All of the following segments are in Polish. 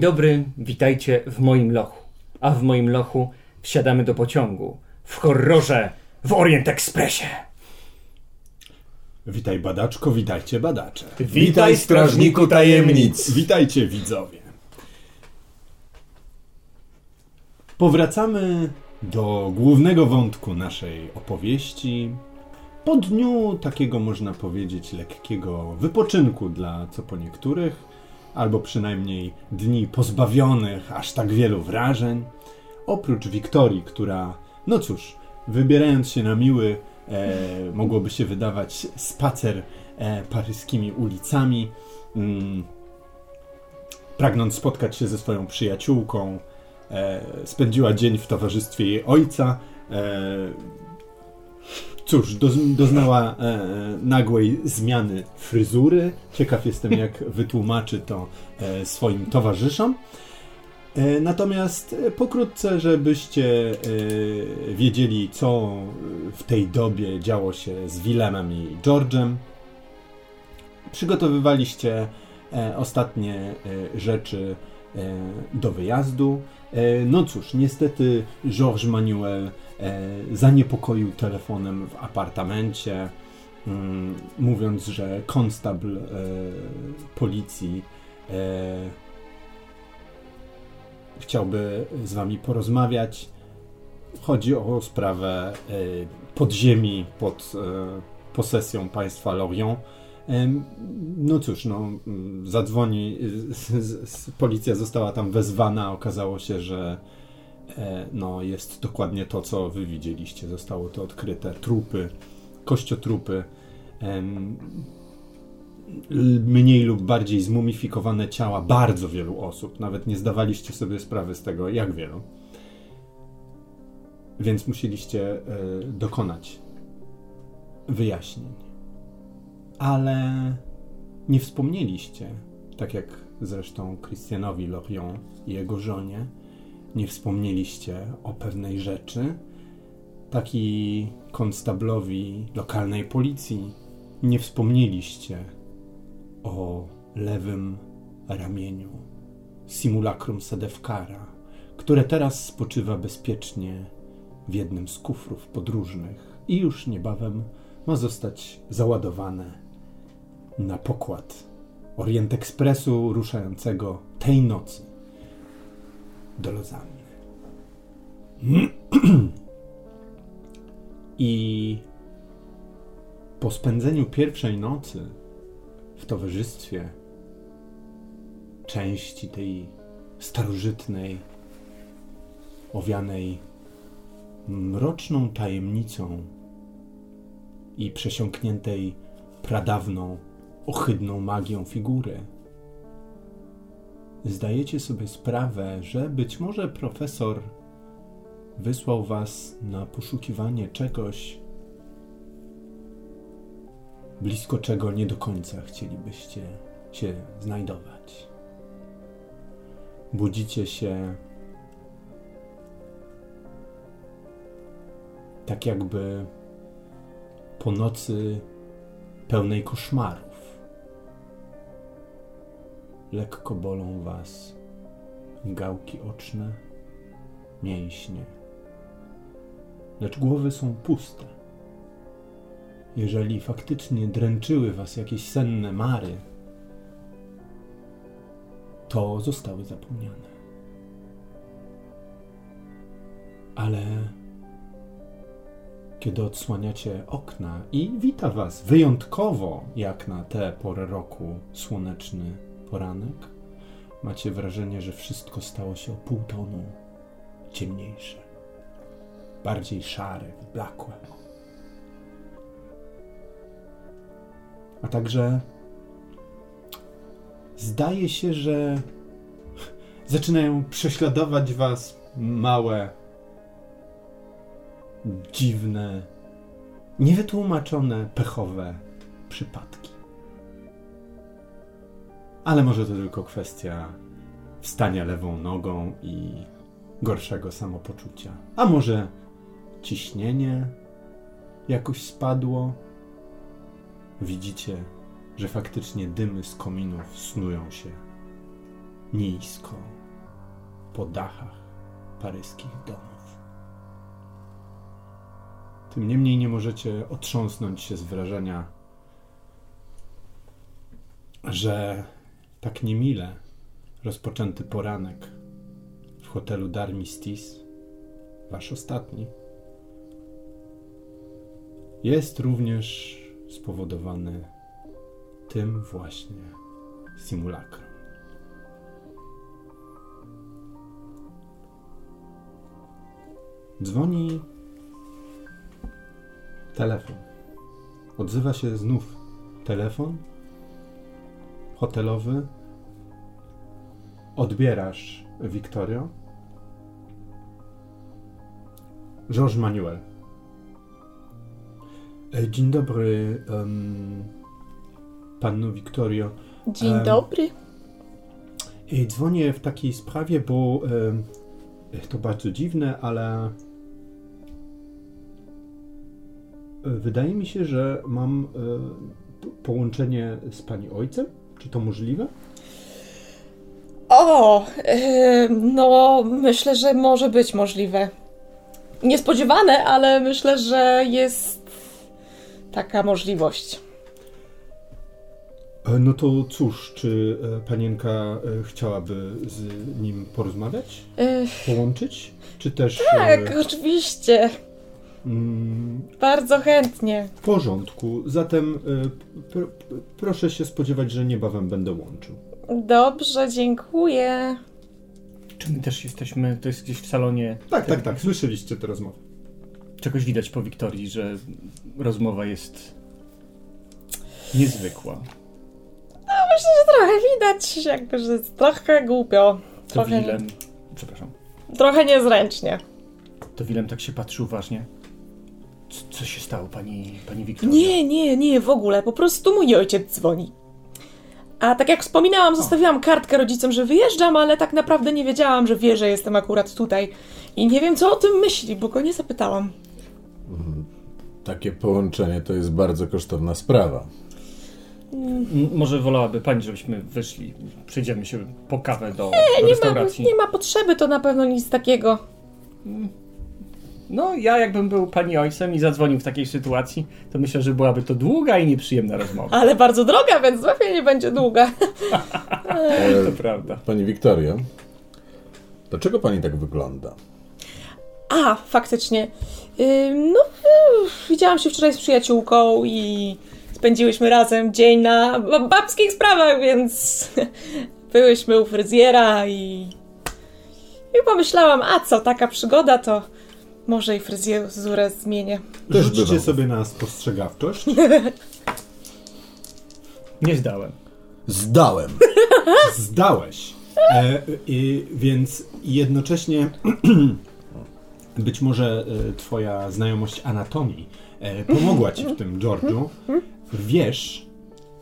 Dzień dobry, witajcie w moim lochu. A w moim lochu wsiadamy do pociągu. W horrorze w Orient Expressie. Witaj badaczko, witajcie badacze. Witaj, strażniku tajemnic. Witajcie widzowie. Powracamy do głównego wątku naszej opowieści. Po dniu takiego można powiedzieć lekkiego wypoczynku dla co po niektórych, albo przynajmniej dni pozbawionych aż tak wielu wrażeń. Oprócz Wiktorii, która, no cóż, wybierając się na miły, e, mogłoby się wydawać spacer e, paryskimi ulicami, mm, pragnąc spotkać się ze swoją przyjaciółką, e, spędziła dzień w towarzystwie jej ojca. E, cóż, doznała e, nagłej zmiany fryzury. Ciekaw jestem, jak wytłumaczy to e, swoim towarzyszom. E, natomiast e, pokrótce, żebyście e, wiedzieli, co w tej dobie działo się z Willemem i George'em, przygotowywaliście e, ostatnie rzeczy do wyjazdu. No cóż, niestety Georges Manuel E, zaniepokoił telefonem w apartamencie, mm, mówiąc, że konstabl e, policji e, chciałby z wami porozmawiać. Chodzi o sprawę podziemi pod posesją państwa Lorient. No cóż, no, mm, zadzwoni, policja została tam wezwana, okazało się, że E, no, jest dokładnie to, co wy widzieliście. Zostało to odkryte. Trupy, kościotrupy, mniej lub bardziej zmumifikowane ciała bardzo wielu osób. Nawet nie zdawaliście sobie sprawy z tego, jak wielu. Więc musieliście e, dokonać wyjaśnień. Ale nie wspomnieliście, tak jak zresztą Christianowi Lorion i jego żonie, nie wspomnieliście o pewnej rzeczy. Taki konstablowi lokalnej policji nie wspomnieliście o lewym ramieniu simulacrum Sedefkara, które teraz spoczywa bezpiecznie w jednym z kufrów podróżnych i już niebawem ma zostać załadowane na pokład Orient Expressu ruszającego tej nocy do Lozanny. I po spędzeniu pierwszej nocy w towarzystwie części tej starożytnej, owianej mroczną tajemnicą i przesiąkniętej pradawną, ohydną magią figury, zdajecie sobie sprawę, że być może profesor wysłał was na poszukiwanie czegoś, blisko czego nie do końca chcielibyście się znajdować. Budzicie się tak jakby po nocy pełnej koszmaru. Lekko bolą Was gałki oczne, mięśnie, lecz głowy są puste. Jeżeli faktycznie dręczyły Was jakieś senne mary, to zostały zapomniane. Ale kiedy odsłaniacie okna i wita Was wyjątkowo, jak na tę porę roku, słoneczny poranek. Macie wrażenie, że wszystko stało się o pół tonu ciemniejsze, bardziej szare, blakłe. A także zdaje się, że zaczynają prześladować Was małe dziwne, niewytłumaczone, pechowe przypadki. Ale może to tylko kwestia wstania lewą nogą i gorszego samopoczucia. A może ciśnienie jakoś spadło? Widzicie, że faktycznie dymy z kominów snują się nisko po dachach paryskich domów. Tym niemniej nie możecie otrząsnąć się z wrażenia, że tak niemile rozpoczęty poranek w hotelu Darmistis, wasz ostatni, jest również spowodowany tym właśnie simulakrum. Dzwoni Telefon. Odzywa się znów telefon hotelowy. Odbierasz, Wiktorio. Georges Manuel. E, dzień dobry, um, panno Wiktorio. Dzień um, dobry. Dzwonię w takiej sprawie, bo um, to bardzo dziwne, ale Wydaje mi się, że mam e, połączenie z pani ojcem. Czy to możliwe? O, e, no myślę, że może być możliwe. Niespodziewane, ale myślę, że jest taka możliwość. E, no to cóż, czy panienka chciałaby z nim porozmawiać? Połączyć? Czy też. Tak, oczywiście. Mm, Bardzo chętnie. W porządku. Zatem y, pr proszę się spodziewać, że niebawem będę łączył. Dobrze, dziękuję. Czy my też jesteśmy, to jest gdzieś w salonie? Tak, tak, tak. Słyszeliście tę rozmowę. Czegoś widać po Wiktorii, że rozmowa jest niezwykła. No myślę, że trochę widać, jakby, że jest trochę głupio. Trochę... To Willem, przepraszam. Trochę niezręcznie. To Willem tak się patrzy uważnie. Co się stało, pani, pani Wiktoria? Nie, nie, nie, w ogóle. Po prostu mój ojciec dzwoni. A tak jak wspominałam, zostawiłam kartkę rodzicom, że wyjeżdżam, ale tak naprawdę nie wiedziałam, że wie, że jestem akurat tutaj. I nie wiem, co o tym myśli, bo go nie zapytałam. Mhm. Takie połączenie to jest bardzo kosztowna sprawa. Może wolałaby pani, żebyśmy wyszli, przejdziemy się po kawę do, nie, do restauracji. Nie ma, nie ma potrzeby, to na pewno nic takiego. No, ja jakbym był pani ojcem i zadzwonił w takiej sytuacji, to myślę, że byłaby to długa i nieprzyjemna rozmowa. Ale bardzo droga, więc lepiej nie będzie długa. to prawda. Pani Wiktorio, dlaczego pani tak wygląda? A, faktycznie. no, widziałam się wczoraj z przyjaciółką i spędziłyśmy razem dzień na babskich sprawach, więc byłyśmy u fryzjera i, i pomyślałam, a co, taka przygoda to może i fryzurę zmienię. Też Rzućcie sobie na spostrzegawczość. Nie zdałem. Zdałem. Zdałeś. E, i, więc jednocześnie być może e, twoja znajomość anatomii e, pomogła ci w tym, Georgiu. Wiesz,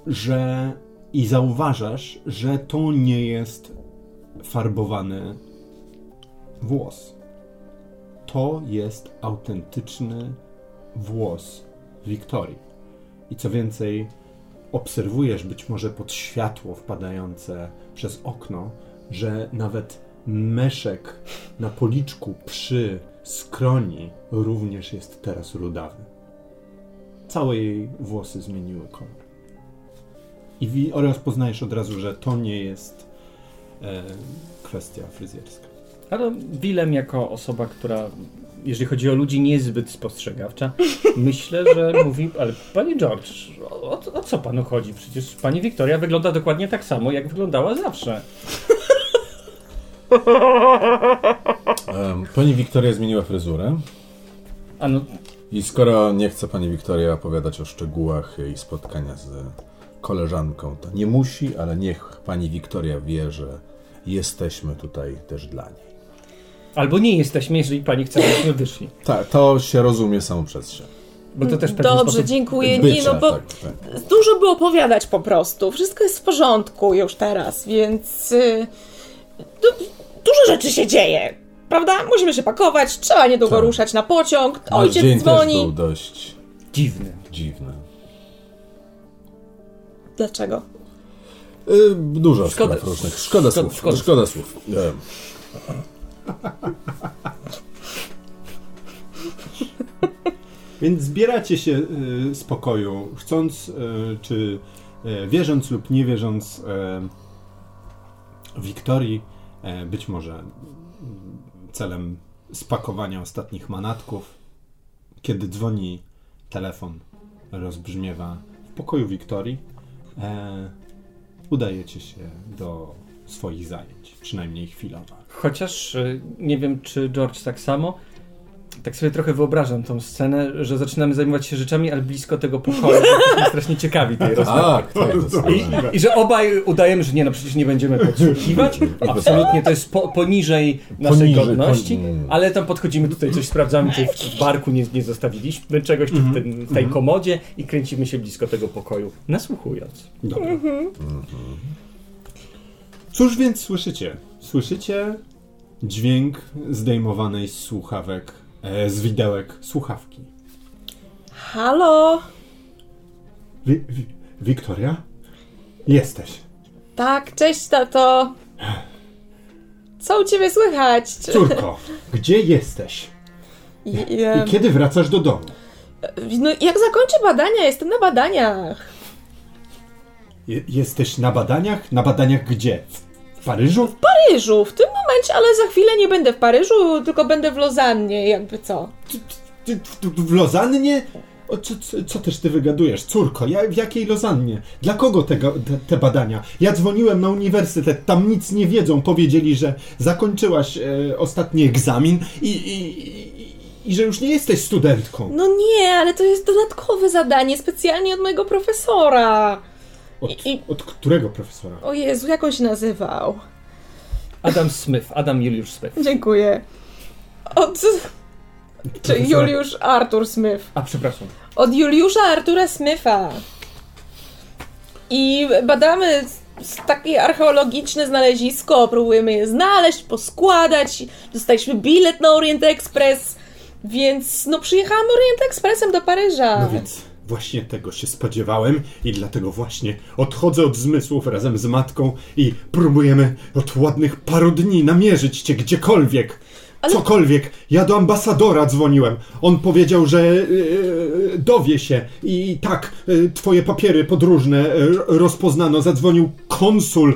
że i zauważasz, że to nie jest farbowany włos to jest autentyczny włos Wiktorii. I co więcej, obserwujesz być może pod światło wpadające przez okno, że nawet meszek na policzku przy skroni również jest teraz rudawy. Całe jej włosy zmieniły kolor. I rozpoznajesz od razu, że to nie jest e, kwestia fryzjerska. Ale Willem jako osoba, która jeżeli chodzi o ludzi, niezbyt spostrzegawcza. Myślę, że mówi, ale panie George, o, o co panu chodzi? Przecież pani Wiktoria wygląda dokładnie tak samo, jak wyglądała zawsze. Pani Wiktoria zmieniła fryzurę. A no, I skoro nie chce pani Wiktoria opowiadać o szczegółach jej spotkania z koleżanką, to nie musi, ale niech pani Wiktoria wie, że jesteśmy tutaj też dla niej. Albo nie jesteśmy, jeżeli pani chce, żebyśmy wyszli. Tak, to się rozumie samo przez się. Bo to też Dobrze, dziękuję. Nie, Bycia, no bo tak, tak. dużo by opowiadać po prostu. Wszystko jest w porządku już teraz, więc y, du, dużo rzeczy się dzieje. Prawda? Musimy się pakować, trzeba niedługo Tak. ruszać na pociąg, Nasz ojciec dzień też był dzwoni. dość Dziwny. dziwny. Dlaczego? Y, dużo Szkoda- spraw różnych. Szkoda, szkoda- słów. szkoda. Szkoda, słów. Em, Więc zbieracie się y, z pokoju, chcąc, y, czy y, wierząc lub nie wierząc y, Wiktorii, y, być może y, celem spakowania ostatnich manatków, kiedy dzwoni telefon, rozbrzmiewa w pokoju Wiktorii, e, udajecie się do swoich zajęć, przynajmniej chwilowo. Chociaż y, nie wiem, czy George tak samo. Tak sobie trochę wyobrażam tą scenę, że zaczynamy zajmować się rzeczami, ale blisko tego pokoju. To strasznie ciekawi tej rozmowy. Tak, tak. to jest I, I że obaj udajemy, że nie, no przecież nie będziemy podsłuchiwać. Absolutnie to jest po, poniżej naszej Poniżej, godności, poni- ale tam podchodzimy tutaj, coś sprawdzamy, czy w barku nie, nie zostawiliśmy czegoś, czy w, tym, w tej komodzie i kręcimy się blisko tego pokoju, nasłuchując. Dobra. Cóż więc słyszycie? Słyszycie dźwięk zdejmowanej z słuchawek, e, z widełek słuchawki. Halo? Wi- wi- Wiktoria? Jesteś. Tak, cześć tato. Co u ciebie słychać? Córko, gdzie jesteś? I, I em, kiedy wracasz do domu? no, jak zakończę badania, jestem na badaniach. Je- jesteś na badaniach? Na badaniach gdzie? W Paryżu? W Paryżu, w tym momencie, ale za chwilę nie będę w Paryżu, tylko będę w Lozannie, jakby co. Ty, ty, ty, w Lozannie? O, co, co, co też ty wygadujesz? Córko, ja, w jakiej Lozannie? Dla kogo tego, te, te badania? Ja dzwoniłem na uniwersytet, tam nic nie wiedzą. Powiedzieli, że zakończyłaś e, ostatni egzamin i, i, i, i że już nie jesteś studentką. No nie, ale to jest dodatkowe zadanie, specjalnie od mojego profesora. Od, i- od którego profesora? O Jezu, jak on się nazywał? Adam Smith, Adam Juliusz Smith. Dziękuję. Od... Czy Juliusz Arthur Smith. A, przepraszam. Od Juliusza Artura Smitha. I badamy takie archeologiczne znalezisko, próbujemy je znaleźć, poskładać. Dostaliśmy bilet na Orient Express, więc no przyjechałam Orient Expressem do Paryża. No więc właśnie tego się spodziewałem i dlatego właśnie odchodzę od zmysłów razem z matką i próbujemy od ładnych paru dni namierzyć cię gdziekolwiek. Ale- Cokolwiek. Ja do ambasadora dzwoniłem. On powiedział, że yy, dowie się i tak, yy, twoje papiery podróżne yy, rozpoznano. Zadzwonił konsul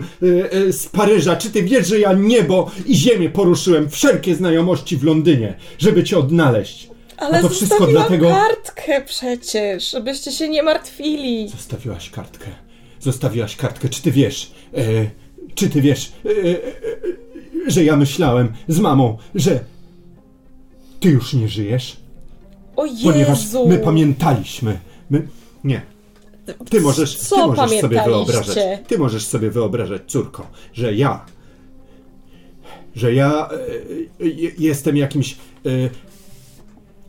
z Paryża. Czy ty wiesz, że ja niebo i ziemię poruszyłem, wszelkie znajomości w Londynie, żeby cię odnaleźć? Ale to wszystko dlatego... kartkę przecież, żebyście się nie martwili. Zostawiłaś kartkę. Zostawiłaś kartkę. Czy ty wiesz? E, czy ty wiesz, e, e, e, że ja myślałem z mamą, że ty już nie żyjesz? O Ponieważ Jezu! my pamiętaliśmy. My. Nie. Ty możesz, Co ty możesz sobie wyobrażać. Ty możesz sobie wyobrażać, córko, że ja. Że ja e, jestem jakimś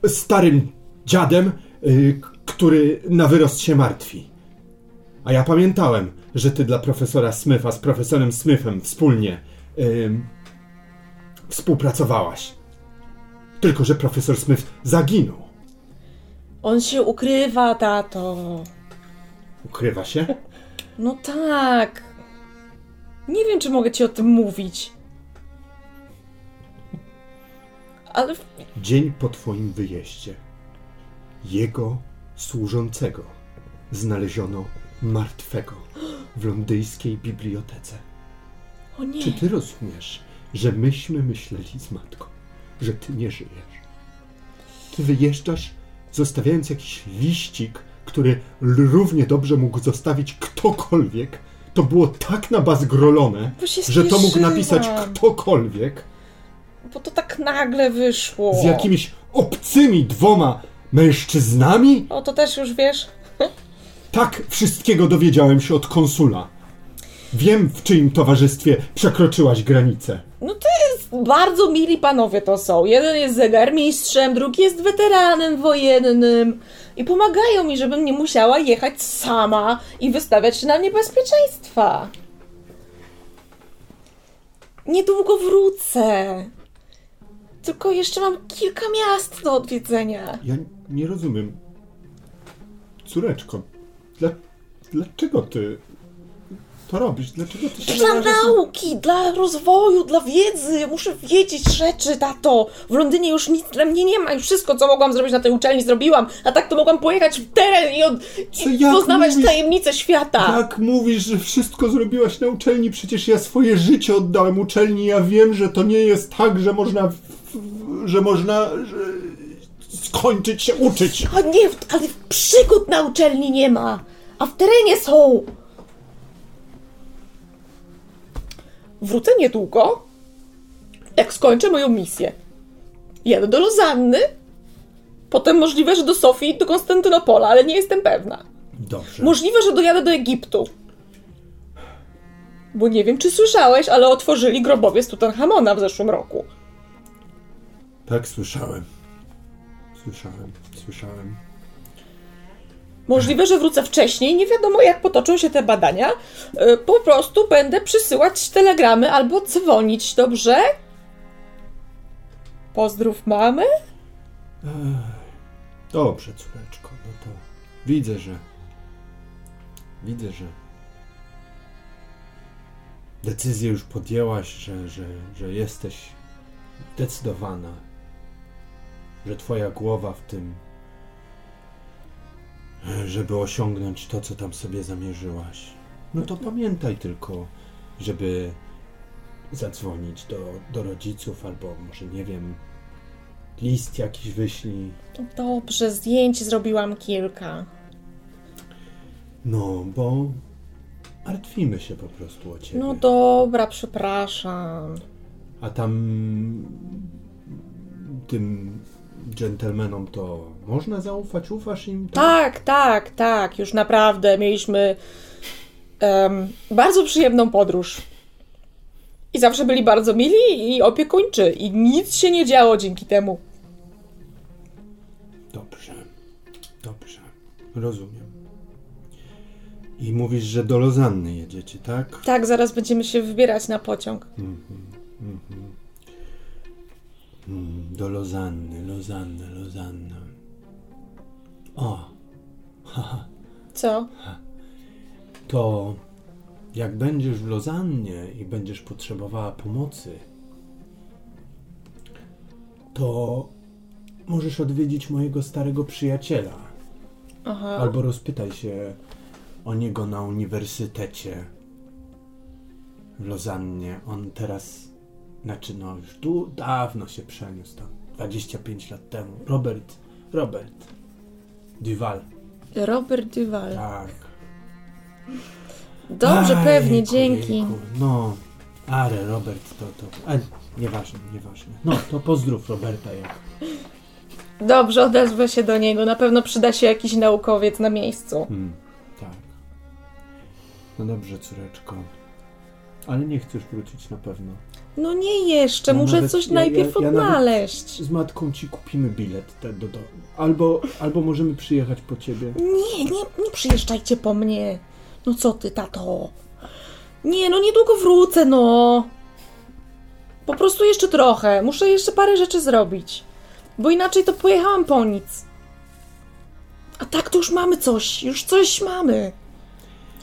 starym dziadem, k- który na wyrost się martwi. A ja pamiętałem, że ty dla profesora Smitha z profesorem Smithem wspólnie em, współpracowałaś. Tylko, że profesor Smith zaginął. On się ukrywa, tato. Ukrywa się? No tak. Nie wiem, czy mogę ci o tym mówić. Ale Dzień po twoim wyjeździe jego służącego znaleziono martwego w londyńskiej bibliotece. o nie. Czy ty rozumiesz, że myśmy myśleli z matką, że ty nie żyjesz? ty wyjeżdżasz, zostawiając jakiś liścik, który równie dobrze mógł zostawić ktokolwiek. To było tak nabazgrolone, Bo się że to mógł napisać ktokolwiek Bo to tak nagle wyszło. z jakimiś obcymi dwoma mężczyznami. O, to też już wiesz. Tak wszystkiego dowiedziałem się od konsula. Wiem, w czyim towarzystwie przekroczyłaś granicę. No to jest bardzo mili panowie to są. Jeden jest zegarmistrzem, drugi jest weteranem wojennym. I pomagają mi, żebym nie musiała jechać sama i wystawiać się na niebezpieczeństwa. Niedługo wrócę. Tylko jeszcze mam kilka miast do odwiedzenia. Ja nie rozumiem. Córeczko, dla, dlaczego ty to robisz? Dlaczego ty się Dla narażasz na- nauki, dla rozwoju, dla wiedzy. Muszę wiedzieć rzeczy, tato. W Londynie już nic dla mnie nie ma. Już wszystko, co mogłam zrobić na tej uczelni, zrobiłam. A tak to mogłam pojechać w teren i, od, Co, i jak poznawać mówisz? tajemnice świata. Jak mówisz, że wszystko zrobiłaś na uczelni? Przecież ja swoje życie oddałem uczelni. Ja wiem, że to nie jest tak, że można. w- w- że można. Że skończyć się uczyć. O nie, ale przygód na uczelni nie ma. A w terenie są. Wrócę niedługo, jak skończę moją misję. Jadę do Lozanny, potem możliwe, że do Sofii i do Konstantynopola, ale nie jestem pewna. Dobrze. Możliwe, że dojadę do Egiptu. Bo nie wiem, czy słyszałeś, ale otworzyli grobowiec Tutenchamona w zeszłym roku. Tak, słyszałem. Słyszałem, słyszałem. Możliwe, że wrócę wcześniej, nie wiadomo jak potoczą się te badania. Y, Po prostu będę przysyłać telegramy albo dzwonić, dobrze? Pozdrów mamy? Dobrze, córeczko, no to widzę, że. Widzę, że. Decyzję już podjęłaś, że, że, że jesteś zdecydowana, że twoja głowa w tym, żeby osiągnąć to, co tam sobie zamierzyłaś. No to pamiętaj tylko, żeby zadzwonić do, do rodziców, albo może nie wiem, list jakiś wyślij. No Dobrze, zdjęć zrobiłam kilka. No, bo martwimy się po prostu o ciebie. No dobra, przepraszam. A tam tym dżentelmenom to można zaufać? Ufasz im? Tak, tak, tak, już naprawdę mieliśmy em, bardzo przyjemną podróż. I zawsze byli bardzo mili i opiekuńczy. I nic się nie działo dzięki temu. Dobrze, dobrze, rozumiem. I mówisz, że do Lozanny jedziecie, tak? Tak, zaraz będziemy się wybierać na pociąg. Mm, Do Lozanny, Lozanny, Lozanna. O, Co? to jak będziesz w Lozannie i będziesz potrzebowała pomocy, to możesz odwiedzić mojego starego przyjaciela. Aha. Albo rozpytaj się o niego na uniwersytecie w Lozannie. On teraz, znaczy no już tu dawno się przeniósł tam, 25 lat temu. Robert, Robert Duval. Robert Duval. Tak. Dobrze, Aj, pewnie, jejku, dzięki. jejku. No, ale Robert to, to, e, nieważne, nieważne. No, to pozdrów Roberta jak. Dobrze, odezwę się do niego. Na pewno przyda się jakiś naukowiec na miejscu. Hmm, tak. No dobrze, córeczko. Ale nie chcesz wrócić na pewno. No nie jeszcze, No muszę nawet- coś ja- najpierw ja- odnaleźć. Z matką ci kupimy bilet te, do, do, albo, albo możemy przyjechać po ciebie. Nie, nie, nie przyjeżdżajcie po mnie. No co ty, tato? Nie, no niedługo wrócę, no. Po prostu jeszcze trochę. Muszę jeszcze parę rzeczy zrobić. Bo inaczej to pojechałam po nic. A tak to już mamy coś. Już coś mamy.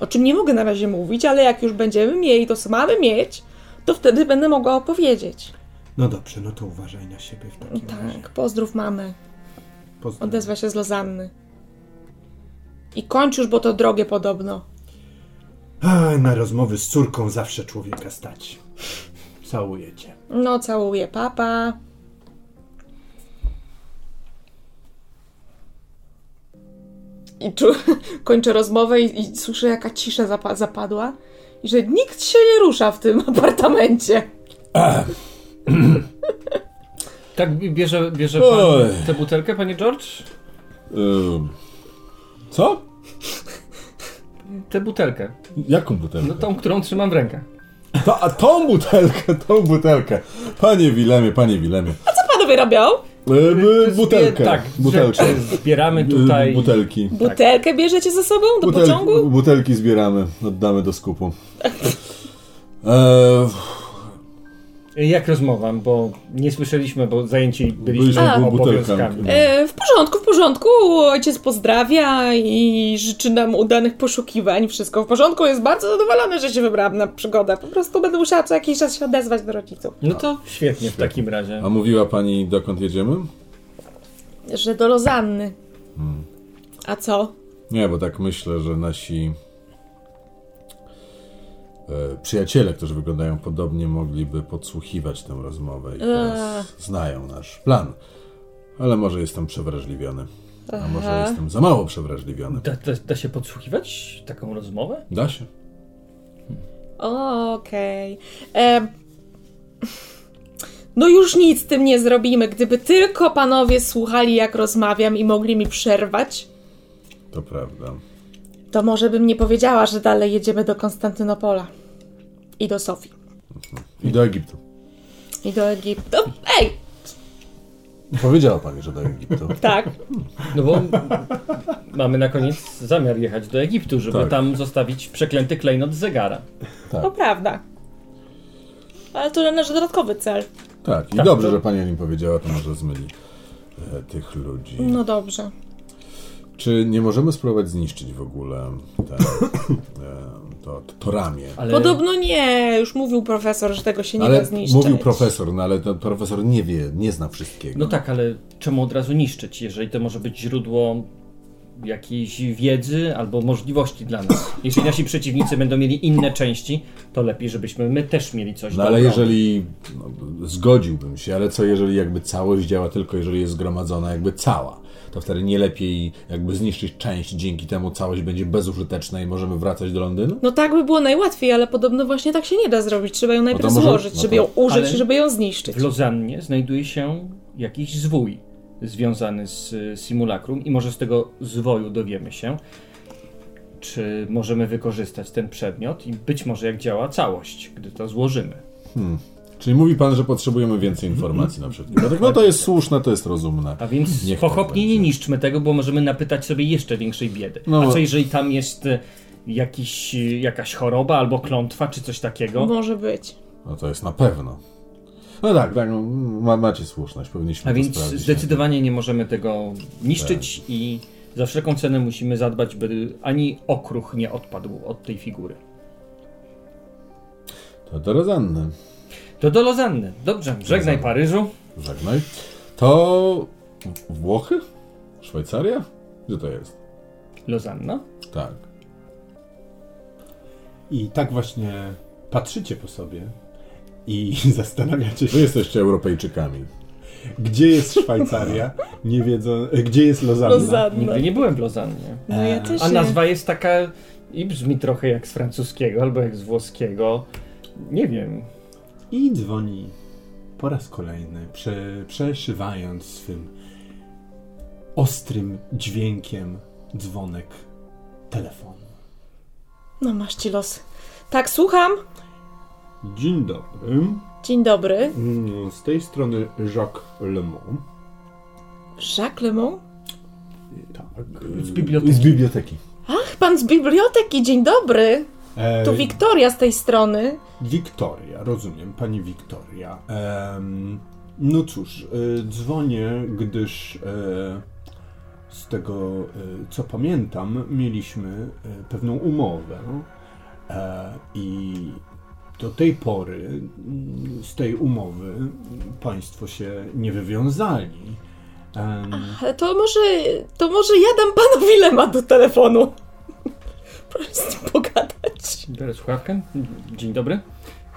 O czym nie mogę na razie mówić, ale jak już będziemy mieli to, co mamy mieć, to wtedy będę mogła opowiedzieć. No dobrze, no to uważaj na siebie w takim razie. Tak, pozdrów mamy. Pozdrawiam. Odezwa się z Lozanny. I kończ już, bo to drogie podobno. A, na rozmowy z córką zawsze człowieka stać. Całuję cię. No, całuję, papa. I czu, kończę rozmowę i, i słyszę, jaka cisza zapa- zapadła. I że nikt się nie rusza w tym apartamencie. Tak bierze, bierze Oj. pan tę butelkę, panie George? Ym, co? Tę butelkę. Jaką butelkę? No tą, którą trzymam w rękach. To, a tą butelkę, tą butelkę. Panie Wilemie, panie Wilemie. Co panowie robią? Yy, butelkę. Tak, butelkę. zbieramy tutaj. Yy, butelki. Butelkę bierzecie ze sobą do Butel- pociągu? Butelki zbieramy, oddamy do skupu. Eee, Jak rozmowa, bo nie słyszeliśmy, bo zajęci byliśmy A. obowiązkami. E, w porządku, w porządku. Ojciec pozdrawia i życzy nam udanych poszukiwań. Wszystko w porządku. Jest bardzo zadowolony, że się wybrałam na przygodę. Po prostu będę musiała co jakiś czas się odezwać do rodziców. No to świetnie w takim razie. a mówiła pani, dokąd jedziemy? Że do Lozanny. A co? Nie, bo tak myślę, że nasi przyjaciele, którzy wyglądają podobnie, mogliby podsłuchiwać tę rozmowę i teraz znają nasz plan. Ale może jestem przewrażliwiony. A może Aha. jestem za mało przewrażliwiony. Da, da, da się podsłuchiwać taką rozmowę? Da się? Okej. E, No już nic z tym nie zrobimy. Gdyby tylko panowie słuchali, jak rozmawiam i mogli mi przerwać, To prawda. to może bym nie powiedziała, że dalej jedziemy do Konstantynopola. I do Sofii. I do Egiptu. I do Egiptu. Ej! Powiedziała pani, że do Egiptu. Tak. No bo mamy na koniec zamiar jechać do Egiptu, żeby Tak. tam zostawić przeklęty klejnot z zegara. To prawda. Ale to nasz dodatkowy cel. Tak, i Tak, dobrze, to- że pani o nim powiedziała, to może zmyli e, tych ludzi. No dobrze. Czy nie możemy spróbować zniszczyć w ogóle te, e, to, to ramię? Ale Podobno nie. Już mówił profesor, że tego się nie da Ale zniszczyć. mówił profesor, no ale ten profesor nie wie, nie zna wszystkiego. No tak, ale czemu od razu niszczyć, jeżeli to może być źródło jakiejś wiedzy albo możliwości dla nas. Jeśli nasi przeciwnicy będą mieli inne części, to lepiej, żebyśmy my też mieli coś No ale jeżeli no, zgodziłbym się, ale co jeżeli jakby całość działa tylko jeżeli jest zgromadzona jakby cała? To wtedy nie lepiej jakby zniszczyć część, dzięki temu całość będzie bezużyteczna i możemy wracać do Londynu? No tak by było najłatwiej, ale podobno właśnie tak się nie da zrobić. Trzeba ją najpierw może- złożyć, no żeby ją użyć, Ale- żeby ją zniszczyć. W Lozannie znajduje się jakiś zwój związany z y, simulakrum i może z tego zwoju dowiemy się, czy możemy wykorzystać ten przedmiot i być może jak działa całość, gdy to złożymy. Czyli mówi pan, że potrzebujemy więcej informacji na wypadek. No to jest słuszne, to jest rozumne. A więc Niech pochopnie nie niszczmy tego, bo możemy napytać sobie jeszcze większej biedy. No. A co jeżeli tam jest y, jakiś, jakaś choroba albo klątwa, czy coś takiego? Może być. No to jest na pewno. No tak, tak, no, ma, macie słuszność, powinniśmy A to więc sprawdzić. zdecydowanie nie możemy tego niszczyć Tak. i za wszelką cenę musimy zadbać, by ani okruch nie odpadł od tej figury. To do Rozanny. To do Lozanny. Dobrze, żegnaj Lozanna. Paryżu. Żegnaj. To Włochy? Szwajcaria? Gdzie to jest? Lozanna? Tak. I tak właśnie patrzycie po sobie i zastanawiacie Wy się, jesteście Europejczykami. gdzie jest Szwajcaria, nie wiedzą, gdzie jest Lozanna. Lozanna. Nigdy nie byłem w Lozannie. No ja też A nie. nazwa jest taka i brzmi trochę jak z francuskiego albo jak z włoskiego. Nie wiem. I dzwoni po raz kolejny, prze, przeszywając swym ostrym dźwiękiem dzwonek telefonu. No masz ci los. Tak, słucham. Dzień dobry. Dzień dobry. Mm, Z tej strony Jacques Lemont. Jacques Lemont? Tak. Z biblioteki. Z biblioteki. Ach, pan z biblioteki, dzień dobry. E, Tu Wiktoria z tej strony. Wiktoria, rozumiem, pani Wiktoria. No cóż, e, dzwonię, gdyż e, z tego, e, co pamiętam, mieliśmy pewną umowę i do tej pory mm, z tej umowy państwo się nie wywiązali. To może, to może ja dam panu Wilema do telefonu. Proszę z nim pogadać. Biorę słuchawkę. Dzień dobry.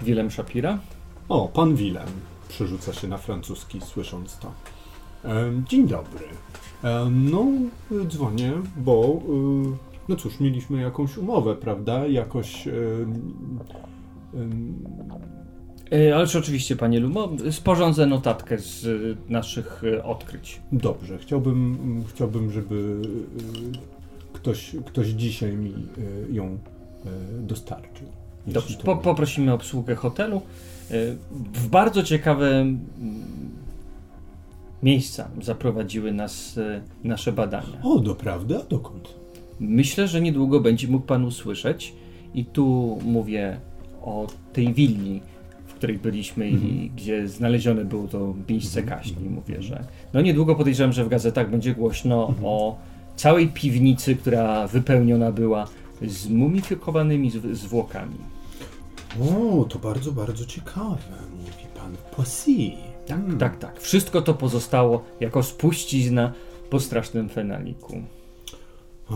Willem Shapira. o, pan Willem przerzuca się na francuski, słysząc to. Dzień dobry. No, dzwonię, bo y, no cóż, mieliśmy jakąś umowę, prawda? Jakoś. E, Ależ oczywiście, panie Lumo, sporządzę notatkę z y, naszych y, odkryć. Dobrze, chciałbym, chciałbym, żeby ktoś, ktoś dzisiaj mi y, ją y, dostarczył. Dobrze, po, poprosimy obsługę hotelu. Y, W bardzo ciekawe mm, miejsca zaprowadziły nas nasze badania. O, doprawdy? A dokąd? Myślę, że niedługo będzie mógł pan usłyszeć. I tu mówię o tej willi, w której byliśmy i gdzie znalezione było to miejsce kaźni. Mówię, że no niedługo podejrzewam, że w gazetach będzie głośno o całej piwnicy, która wypełniona była zmumifikowanymi zw- zwłokami. O, to bardzo, bardzo ciekawe, mówi pan Poissy. Tak, tak, tak. Wszystko to pozostało jako spuścizna po strasznym fenaliku. A,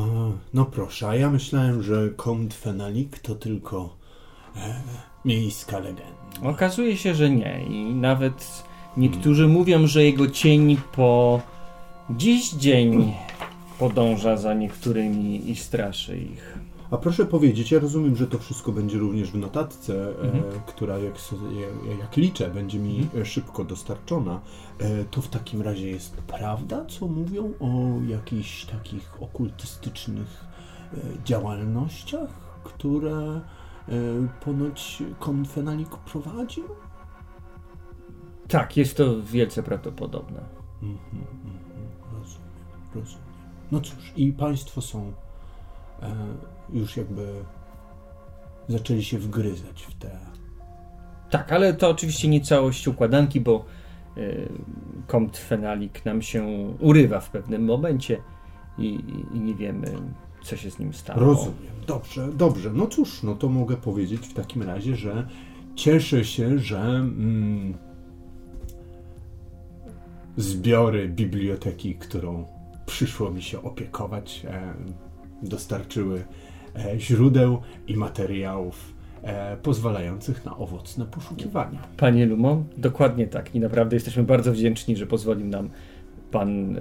no proszę, a ja myślałem, że Comte Fenalik to tylko e, miejska legenda. Okazuje się, że nie. I nawet niektórzy mówią, że jego cień po dziś dzień podąża za niektórymi i straszy ich. A proszę powiedzieć, ja rozumiem, że to wszystko będzie również w notatce, Mhm. e, która jak, jak, liczę, będzie mi e, szybko dostarczona. E, to w takim razie jest prawda, co mówią o jakichś takich okultystycznych e, działalnościach, które e, ponoć konfenalik prowadził? Tak, jest to wielce prawdopodobne. Mhm, mhm, rozumiem, rozumiem. No cóż, i państwo są e, już jakby zaczęli się wgryzać w te. Tak, ale to oczywiście nie całość układanki, bo y, Fenalik nam się urywa w pewnym momencie i, i, i nie wiemy, co się z nim stało. Rozumiem. Dobrze, dobrze. No cóż, no to mogę powiedzieć w takim razie, że cieszę się, że mm, zbiory biblioteki, którą przyszło mi się opiekować, e, dostarczyły e, źródeł i materiałów e, pozwalających na owocne poszukiwania. Panie Lumo, dokładnie tak. I naprawdę jesteśmy bardzo wdzięczni, że pozwolił nam Pan,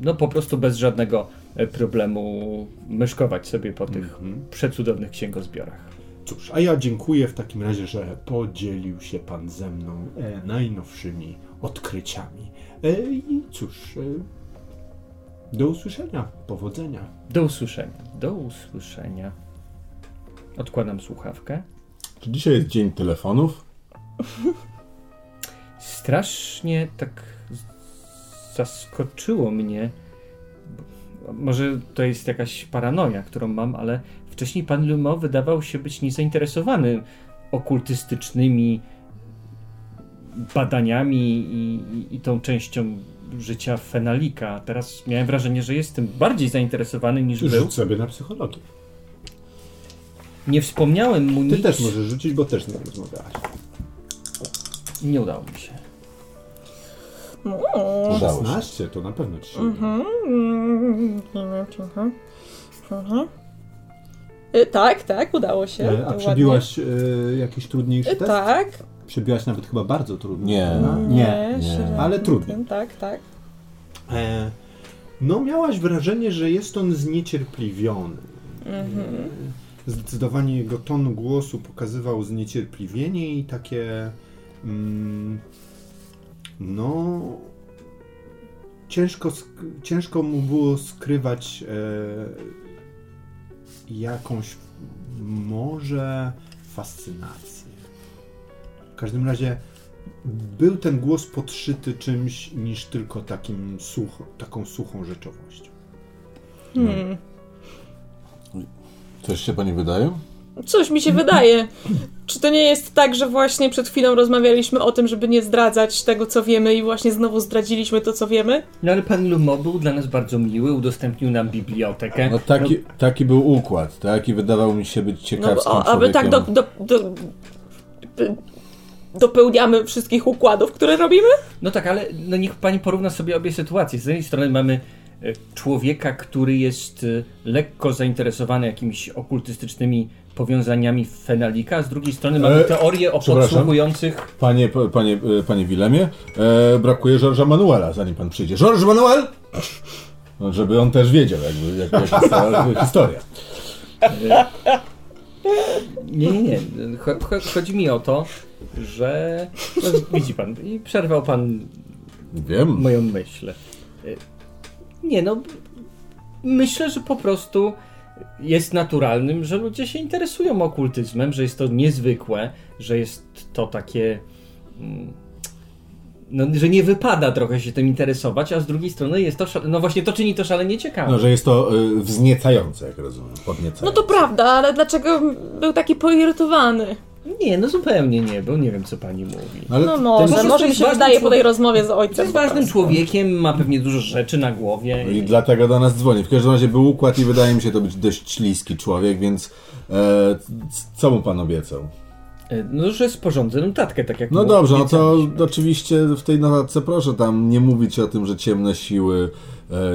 no po prostu bez żadnego problemu myszkować sobie po tych Mhm. przecudownych księgozbiorach. Cóż, a ja dziękuję w takim razie, że podzielił się Pan ze mną najnowszymi odkryciami. I cóż, do usłyszenia, powodzenia. Do usłyszenia. Do usłyszenia. Odkładam słuchawkę. Czy dzisiaj jest dzień telefonów? Strasznie tak zaskoczyło mnie. Może to jest jakaś paranoja, którą mam, ale wcześniej pan Lumo wydawał się być niezainteresowany okultystycznymi badaniami i, i, i tą częścią życia Fenalika. Teraz miałem wrażenie, że jestem bardziej zainteresowany niż był. Rzuć sobie na psychologię. Nie wspomniałem mu Ty nic. też możesz rzucić, bo też z nim rozmawiałaś. Nie udało mi się. Udało się. 16 to na pewno ci się Mhm. Mhm. Mhm. Y, Tak, tak, udało się. E, A przebiłaś e, jakiś trudniejszy Y, test? Tak. Przebiłaś nawet chyba bardzo trudny. Nie. prawda? Nie. nie. Ale trudny. tym, Tak, tak. E, no miałaś wrażenie, że jest on zniecierpliwiony. Mhm. E, Zdecydowanie jego ton głosu pokazywał zniecierpliwienie i takie mm, no ciężko, ciężko mu było skrywać e, jakąś może fascynację. W każdym razie był ten głos podszyty czymś niż tylko takim such, taką suchą rzeczowością. Hmm. Coś się pani wydaje? Coś mi się wydaje. Czy to nie jest tak, że właśnie przed chwilą rozmawialiśmy o tym, żeby nie zdradzać tego, co wiemy i właśnie znowu zdradziliśmy to, co wiemy? No ale pan Lumo był dla nas bardzo miły, udostępnił nam bibliotekę. No taki, taki był układ, taki wydawał mi się być No, ciekawskim o, aby tak do, człowiekiem. do, do, do, dopełniamy wszystkich układów, które robimy? No tak, ale no niech pani porówna sobie obie sytuacje. Z jednej strony mamy e, człowieka, który jest e, lekko zainteresowany jakimiś okultystycznymi powiązaniami Fenalika, a z drugiej strony mamy E, teorię o podsłuchujących. Panie, panie, e, panie Wilemie, e, brakuje Georgesa Manuela, zanim pan przyjdzie. Georges Manuel! No, żeby on też wiedział, jakby, jak, jak cała historia. Nie, nie, nie. Cho- cho- Chodzi mi o to, że. No, widzi pan, i przerwał pan Wiem. moją myśl. Nie no, myślę, że po prostu jest naturalnym, że ludzie się interesują okultyzmem, że jest to niezwykłe, że jest to takie. No, że nie wypada trochę się tym interesować, a z drugiej strony jest to. No właśnie to czyni to szalenie ciekawe. No, że jest to y, wzniecające, jak rozumiem, podniecające. No to prawda, ale dlaczego był taki poirytowany? Nie, no zupełnie nie był. Nie wiem, co pani mówi. Ale No może, może mi się wydaje po tej rozmowie z ojcem. Jest ważnym człowiekiem, ma pewnie dużo rzeczy na głowie. I dlatego do nas dzwoni. W każdym razie był układ i wydaje mi się to być dość śliski człowiek, więc e, co mu pan obiecał? Y, No, że sporządzę notatkę, tak jak No dobrze, no to oczywiście w tej notatce proszę tam nie mówić o tym, że ciemne siły,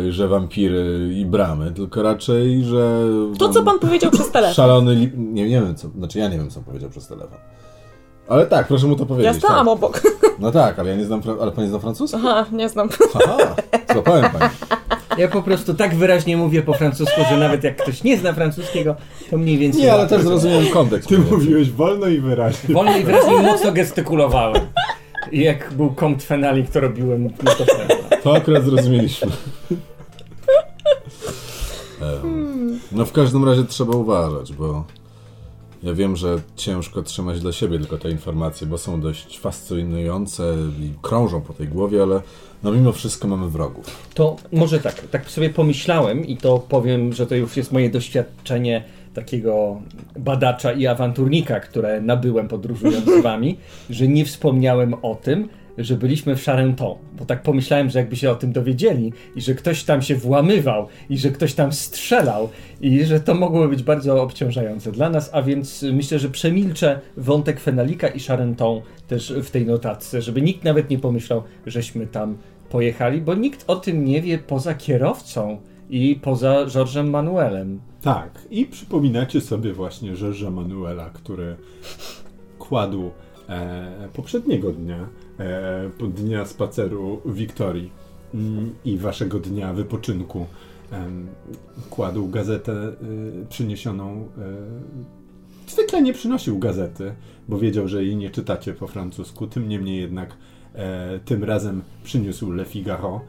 e, że wampiry i bramy, tylko raczej, że... To, co pan powiedział przez telefon. Szalony... Li... Nie, nie wiem co, znaczy ja nie wiem co powiedział przez telefon. Ale tak, proszę mu to Ja powiedzieć. stałam tak. obok. No tak, ale ja nie znam, fra- ale pan nie zna francuski? Aha, nie znam. Aha, złapałem pani. Ja po prostu tak wyraźnie mówię po francusku, że nawet jak ktoś nie zna francuskiego, to mniej więcej. Nie, ale też zrozumiałem kontekst. Ty mówiłeś wolno i wyraźnie. Wolno i wyraźnie mocno gestykulowałem. I jak był kąt Fenalik, to robiłem no to prawda. To akurat zrozumieliśmy. Em, No w każdym razie trzeba uważać, bo ja wiem, że ciężko trzymać dla siebie tylko te informacje, bo są dość fascynujące i krążą po tej głowie, ale no mimo wszystko mamy wrogów. To może tak, tak sobie pomyślałem i to powiem, że to już jest moje doświadczenie takiego badacza i awanturnika, które nabyłem podróżując z wami, że nie wspomniałem o tym, że byliśmy w Charenton, bo tak pomyślałem, że jakby się o tym dowiedzieli i że ktoś tam się włamywał i że ktoś tam strzelał i że to mogło być bardzo obciążające dla nas, a więc myślę, że przemilczę wątek Fenalika i Charenton też w tej notatce, żeby nikt nawet nie pomyślał, żeśmy tam pojechali, bo nikt o tym nie wie poza kierowcą i poza Georgem Manuelem. Tak, i przypominacie sobie właśnie Georgesa Manuela, który kładł e, poprzedniego dnia, e, dnia spaceru Wiktorii mm, i waszego dnia wypoczynku, kładł gazetę e, przyniesioną. E, zwykle nie przynosił gazety, bo wiedział, że jej nie czytacie po francusku. Tym niemniej jednak e, tym razem przyniósł Le Figaro,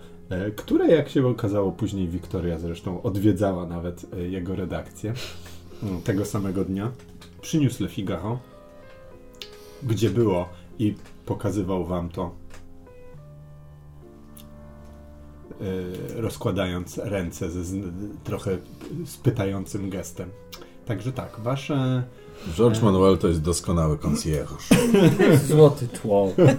które jak się okazało później Wiktoria zresztą odwiedzała nawet jego redakcję mm, tego samego dnia. Przyniósł Le Figaro, gdzie było i pokazywał wam to e, rozkładając ręce ze z, trochę spytającym gestem. Także tak, wasze George Manuel to jest doskonały konsjerż. Złoty człowiek.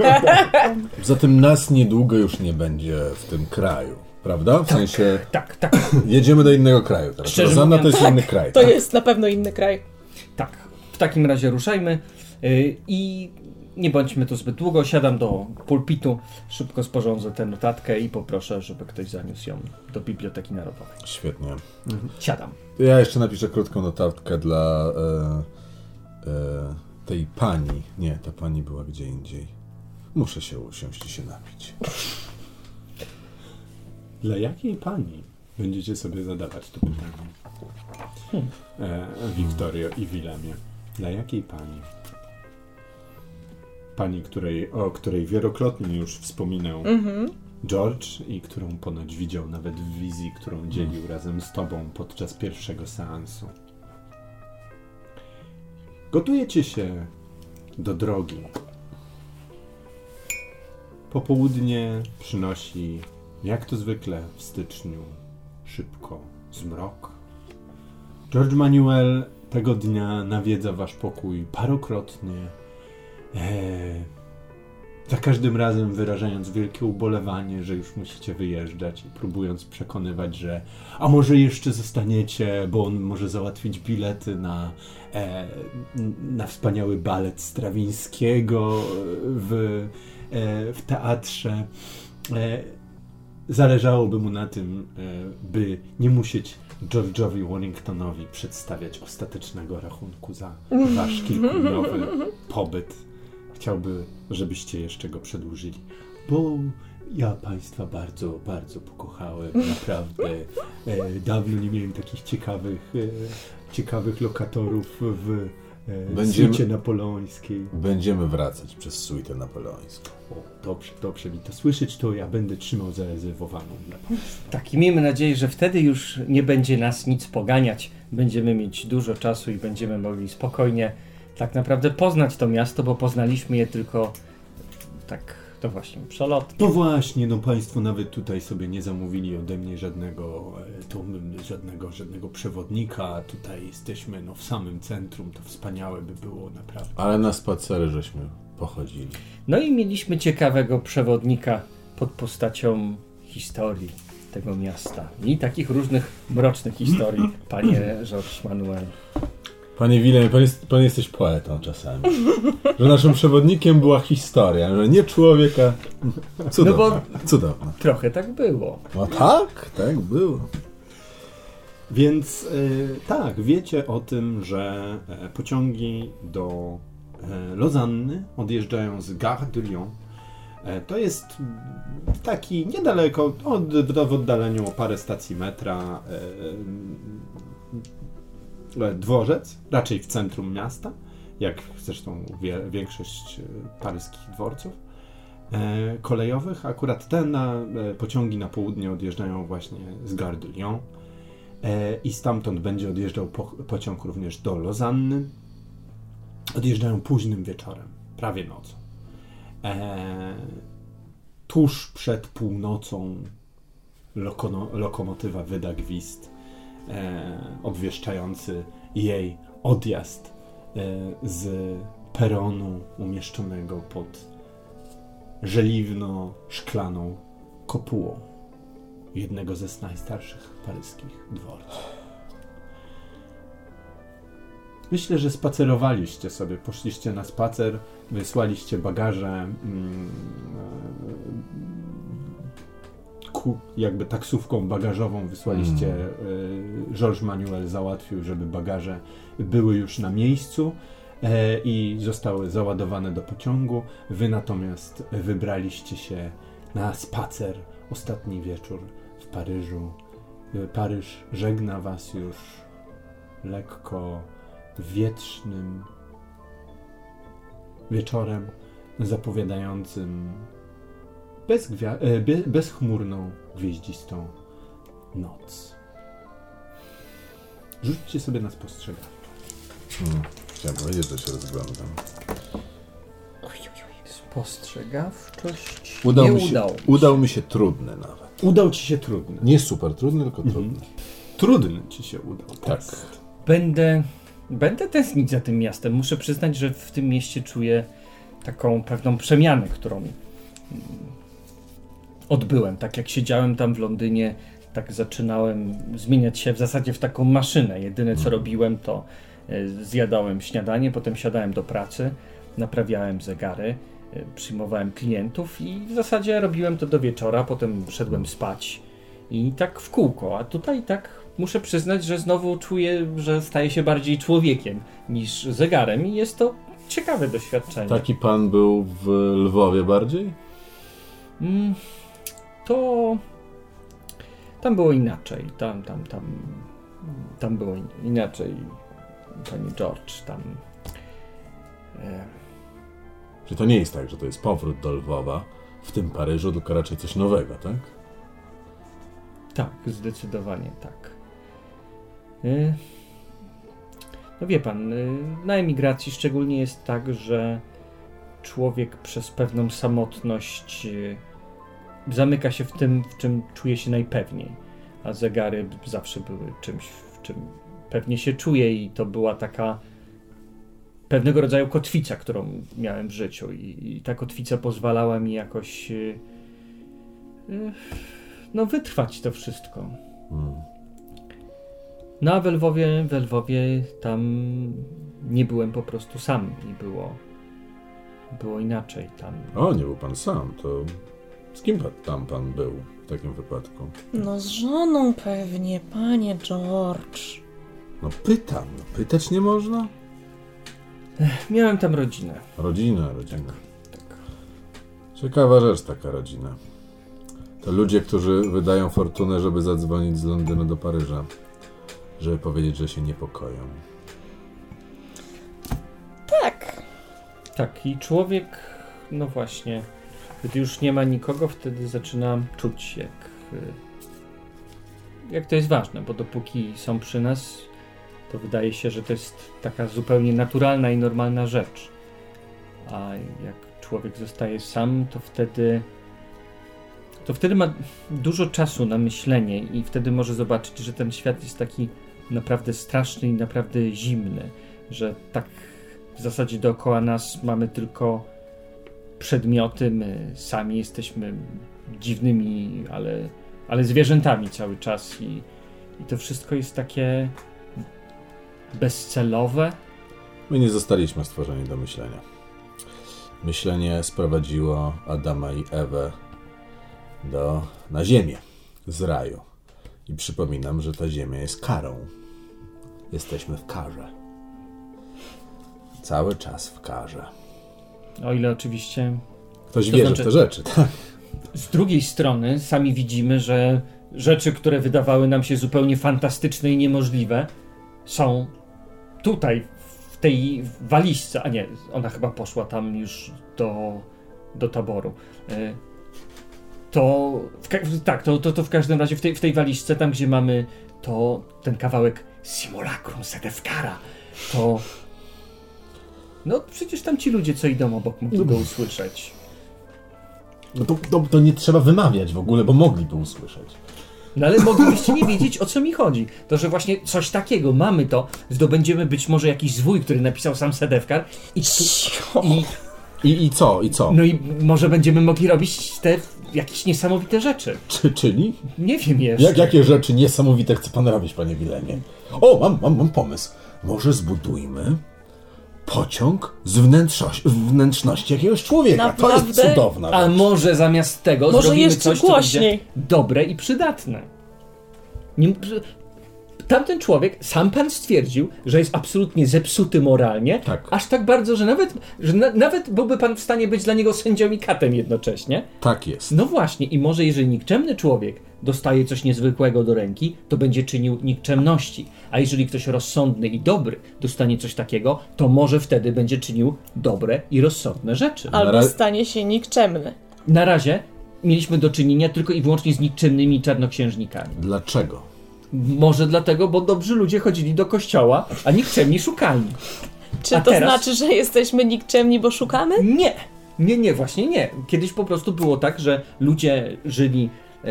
Zatem nas niedługo już nie będzie w tym kraju, prawda? W sensie Tak, tak, jedziemy do innego kraju teraz. Szczerze Rozanna to mówiąc, jest inny kraj. To tak? jest na pewno inny kraj. tak. W takim razie ruszajmy yy, i nie bądźmy tu zbyt długo. Siadam do pulpitu, szybko sporządzę tę notatkę i poproszę, żeby ktoś zaniósł ją do Biblioteki Narodowej. Świetnie. Siadam. Ja jeszcze napiszę krótką notatkę dla e, e, tej pani. Nie, ta pani była gdzie indziej. Muszę się usiąść i się napić. Dla jakiej pani będziecie sobie zadawać to pytanie? E, Wiktorio i Wilemie. Dla jakiej pani? Pani, której, o której wielokrotnie już wspominał Mhm. George i którą ponoć widział nawet w wizji, którą dzielił razem z tobą podczas pierwszego seansu. Gotujecie się do drogi. Popołudnie przynosi, jak to zwykle w styczniu, szybko zmrok. George Manuel tego dnia nawiedza wasz pokój parokrotnie. Eee, za każdym razem wyrażając wielkie ubolewanie, że już musicie wyjeżdżać i próbując przekonywać, że a może jeszcze zostaniecie, bo on może załatwić bilety na, e, na wspaniały balet Strawińskiego w, e, w teatrze. E, zależałoby mu na tym, e, by nie musieć George'owi Wellingtonowi przedstawiać ostatecznego rachunku za wasz kilkudniowy pobyt. Chciałby, żebyście jeszcze go przedłużyli, bo ja państwa bardzo, bardzo pokochałem, naprawdę. E, dawno nie miałem takich ciekawych, e, ciekawych lokatorów w e, Będziemy- suicie napoleońskiej. Będziemy wracać przez suitę napoleońską. O, dobrze, dobrze mi to słyszeć, to ja będę trzymał zarezerwowaną dla państwa. Tak, i miejmy nadzieję, że wtedy już nie będzie nas nic poganiać. Będziemy mieć dużo czasu i będziemy mogli spokojnie tak naprawdę poznać to miasto, bo poznaliśmy je tylko tak, to właśnie, przelotnie. No właśnie, no państwo nawet tutaj sobie nie zamówili ode mnie żadnego, e, m, żadnego, żadnego przewodnika. Tutaj jesteśmy no, w samym centrum, to wspaniałe by było naprawdę. Ale na spacery żeśmy pochodzili. No i mieliśmy ciekawego przewodnika pod postacią historii tego miasta i takich różnych mrocznych historii, panie Georges Manuel. Panie Wilem, pan, jest, pan jesteś poetą czasami. Że naszym przewodnikiem była historia, że nie człowieka. Cudowne. No Cudowne. Trochę tak było. No tak, tak było. Więc e, tak, wiecie o tym, że e, pociągi do e, Lozanny odjeżdżają z Gare de Lyon. E, to jest taki niedaleko, od, w oddaleniu o parę stacji metra, dworzec, raczej w centrum miasta, jak zresztą większość e, paryskich dworców e, kolejowych. Akurat te na, e, pociągi na południe odjeżdżają właśnie z Gare de Lyon. E, i stamtąd będzie odjeżdżał po, pociąg również do Lozanny. Odjeżdżają późnym wieczorem, prawie nocą. E, tuż przed północą lokono, lokomotywa wyda gwizd e, obwieszczający jej odjazd e, z peronu umieszczonego pod żeliwno-szklaną kopułą jednego ze najstarszych paryskich dworców. Myślę, że spacerowaliście sobie, poszliście na spacer, wysłaliście bagaże, mm, e, ku, jakby taksówką bagażową wysłaliście, e, Georges Manuel załatwił, żeby bagaże były już na miejscu e, i zostały załadowane do pociągu. Wy natomiast wybraliście się na spacer ostatni wieczór w Paryżu. Y, Paryż żegna was już lekko wietrznym wieczorem zapowiadającym bezgwia- e, be- bezchmurną, gwieździstą noc. Rzućcie sobie na spostrzegawczość. Hmm. Chciałem powiedzieć, że się rozglądam. Spostrzegawczość Udał nie mi się, udało. udał mi się trudny nawet. Udał ci się trudny. Nie super trudny, tylko Mhm. trudny. Trudny ci się udał. Tak. Będę, będę tęsknić za tym miastem. Muszę przyznać, że w tym mieście czuję taką pewną przemianę, którą odbyłem. Tak jak siedziałem tam w Londynie, tak zaczynałem zmieniać się w zasadzie w taką maszynę. Jedyne co robiłem to e, zjadałem śniadanie, potem siadałem do pracy, naprawiałem zegary, e, przyjmowałem klientów i w zasadzie robiłem to do wieczora, potem szedłem spać i tak w kółko. A tutaj tak muszę przyznać, że znowu czuję, że staję się bardziej człowiekiem niż zegarem i jest to ciekawe doświadczenie. Taki pan był w Lwowie bardziej? Mm, to tam było inaczej. Tam, tam, tam, tam było in- inaczej. Panie George, tam. E, Czy to nie jest tak, że to jest powrót do Lwowa w tym Paryżu, tylko raczej coś nowego, tak? tak, zdecydowanie tak. E, no wie pan, e, na emigracji szczególnie jest tak, że człowiek przez pewną samotność e, zamyka się w tym, w czym czuje się najpewniej. A zegary zawsze były czymś, w czym pewnie się czuję i to była taka pewnego rodzaju kotwica, którą miałem w życiu i, i ta kotwica pozwalała mi jakoś e, e, no wytrwać to wszystko. Hmm. No a w Lwowie, w Lwowie tam nie byłem po prostu sam i było było inaczej tam. O, nie był pan sam, to Z kim pan- tam pan był w takim wypadku? No z żoną pewnie, panie George. No pytam, no pytać nie można? Miałem tam rodzinę. Rodzina, rodzina. Ciekawa rzecz taka rodzina. To ludzie, którzy wydają fortunę, żeby zadzwonić z Londynu do Paryża, żeby powiedzieć, że się niepokoją. Tak. Tak, i człowiek, no właśnie, gdy już nie ma nikogo, wtedy zaczyna czuć, jak, y, jak to jest ważne, bo dopóki są przy nas, to wydaje się, że to jest taka zupełnie naturalna i normalna rzecz. A jak człowiek zostaje sam, to wtedy. To wtedy ma dużo czasu na myślenie, i wtedy może zobaczyć, że ten świat jest taki naprawdę straszny i naprawdę zimny, że tak w zasadzie dookoła nas mamy tylko przedmioty, my sami jesteśmy dziwnymi, ale, ale zwierzętami cały czas i, i to wszystko jest takie bezcelowe. My nie zostaliśmy stworzeni do myślenia. Myślenie sprowadziło Adama i Ewę do, na ziemię z raju. I przypominam, że ta ziemia jest karą. Jesteśmy w karze. Cały czas w karze. O ile oczywiście Ktoś To wierzy znaczy- w te rzeczy, tak? z drugiej strony sami widzimy, że rzeczy, które wydawały nam się zupełnie fantastyczne i niemożliwe, są tutaj, w tej walizce. A nie, ona chyba poszła tam już do, do taboru. E, To, w, tak, to, to, to w każdym razie w tej, w tej walizce, tam gdzie mamy to ten kawałek simulacrum sedefkara, to. No przecież tam ci ludzie, co idą obok, mogli go usłyszeć. No to, to, to nie trzeba wymawiać w ogóle, bo mogliby usłyszeć. No ale moglibyście nie wiedzieć, o co mi chodzi. To, że właśnie coś takiego, mamy to, zdobędziemy być może jakiś zwój, który napisał sam Sedewkar i, i, I, I co? I co? no i może będziemy mogli robić te jakieś niesamowite rzeczy. Czy, czyli? Nie wiem jeszcze. Jak, jakie rzeczy niesamowite chce pan robić, panie Wilemie? O, mam, mam, mam pomysł. Może zbudujmy pociąg z wnętrzności, wnętrzności jakiegoś człowieka. To jest Naprawdę? cudowna A rzecz. może zamiast tego Może zrobimy jeszcze coś, co głośniej. będzie dobre i przydatne. Nie, tamten człowiek, sam pan stwierdził, że jest absolutnie zepsuty moralnie, Tak. aż tak bardzo, że nawet, że na, nawet byłby pan w stanie być dla niego sędzią i katem jednocześnie. Tak jest. No właśnie, i może jeżeli nikczemny człowiek dostaje coś niezwykłego do ręki, to będzie czynił nikczemności. A jeżeli ktoś rozsądny i dobry dostanie coś takiego, to może wtedy będzie czynił dobre i rozsądne rzeczy. Albo stanie się nikczemny. Na razie mieliśmy do czynienia tylko i wyłącznie z nikczemnymi czarnoksiężnikami. Dlaczego? Może dlatego, bo dobrzy ludzie chodzili do kościoła, a nikczemni szukali. Czy A to teraz- znaczy, że jesteśmy nikczemni, bo szukamy? Nie, nie, nie, właśnie nie. Kiedyś po prostu było tak, że ludzie żyli, e,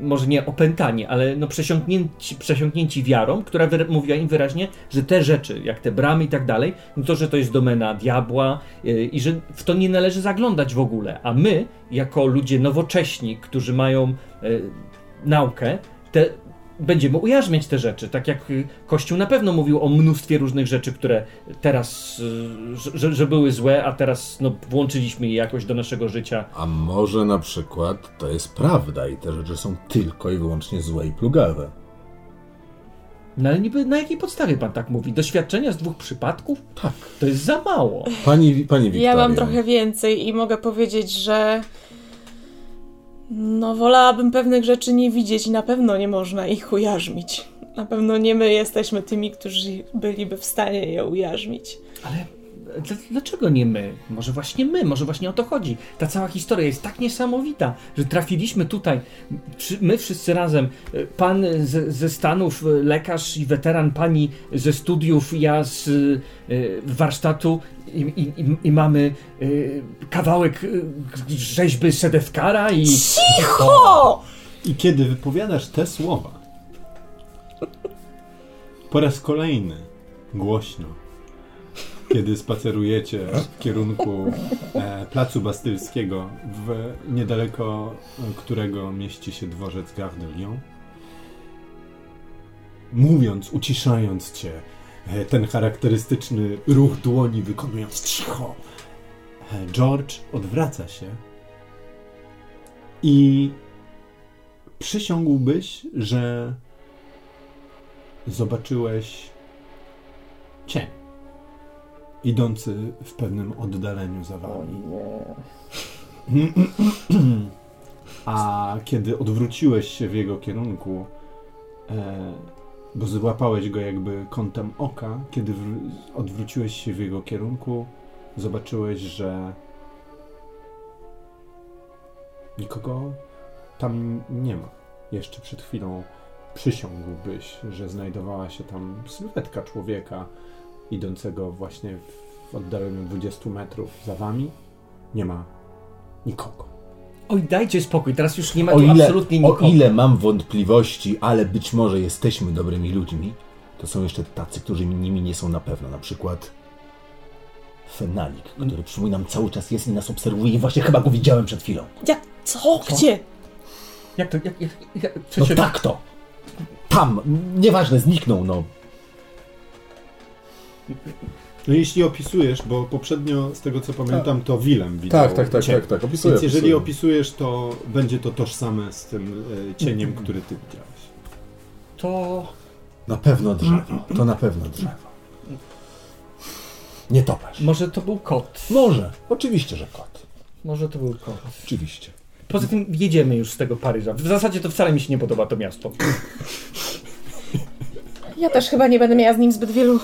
może nie opętani, ale no przesiąknięci, przesiąknięci wiarą, która wyra- mówiła im wyraźnie, że te rzeczy, jak te bramy i tak dalej, no to, że to jest domena diabła e, i że w to nie należy zaglądać w ogóle. A my, jako ludzie nowocześni, którzy mają e, naukę, te, będziemy ujarzmiać te rzeczy. Tak jak y, Kościół na pewno mówił o mnóstwie różnych rzeczy, które teraz, y, że, że były złe, a teraz no, włączyliśmy je jakoś do naszego życia. A może na przykład to jest prawda i te rzeczy są tylko i wyłącznie złe i plugawe? No ale niby na jakiej podstawie pan tak mówi? Doświadczenia z dwóch przypadków? Tak. To jest za mało. Pani, pani Wiktoria. Ja mam trochę więcej i mogę powiedzieć, że no wolałabym pewnych rzeczy nie widzieć i na pewno nie można ich ujarzmić. Na pewno nie my jesteśmy tymi, którzy byliby w stanie je ujarzmić. Ale dlaczego nie my? Może właśnie my, może właśnie o to chodzi. Ta cała historia jest tak niesamowita, że trafiliśmy tutaj, my wszyscy razem, e, pan z, ze Stanów, e, lekarz i weteran, pani ze studiów, ja z e, warsztatu i, i, i, i mamy kawałek rzeźby Sedefkara i... Cicho! I kiedy wypowiadasz te słowa, po raz kolejny, głośno, kiedy spacerujecie w kierunku e, Placu Bastylskiego, w niedaleko którego mieści się dworzec Gare de Lyon, mówiąc, uciszając cię, e, ten charakterystyczny ruch dłoni wykonując cicho, e, George odwraca się I przysiągłbyś, że zobaczyłeś cień idący w pewnym oddaleniu za wami. A kiedy odwróciłeś się w jego kierunku, e, bo złapałeś go jakby kątem oka, kiedy wr- odwróciłeś się w jego kierunku, zobaczyłeś, że nikogo tam nie ma. Jeszcze przed chwilą przysiągłbyś, że znajdowała się tam sylwetka człowieka idącego właśnie w oddaleniu 20 metrów za wami. Nie ma nikogo. Oj, dajcie spokój, teraz już nie ma O tu ile, absolutnie o nikogo. ile mam wątpliwości, ale być może jesteśmy dobrymi ludźmi, to są jeszcze tacy, którzy nimi nie są na pewno. Na przykład Fenalik, który przypominam cały czas jest i nas obserwuje. I właśnie chyba go widziałem przed chwilą. Ja, co? Gdzie? Jak to, jak, jak, jak No tak to! Tam! Nieważne, zniknął, no. No jeśli opisujesz, bo poprzednio z tego co pamiętam to Willem widział Tak, tak, tak, cień. tak, tak. Opisuję. Więc jeżeli opisuję. opisujesz, to będzie to tożsame z tym e, cieniem, który ty widziałeś. To... Na pewno drzewo. To na pewno drzewo. Nie topasz. Może to był kot. Może. Oczywiście, że kot. Może to był kot. Oczywiście. Poza tym jedziemy już z tego Paryża. W zasadzie to wcale mi się nie podoba to miasto. Ja też chyba nie będę miała z nim zbyt wielu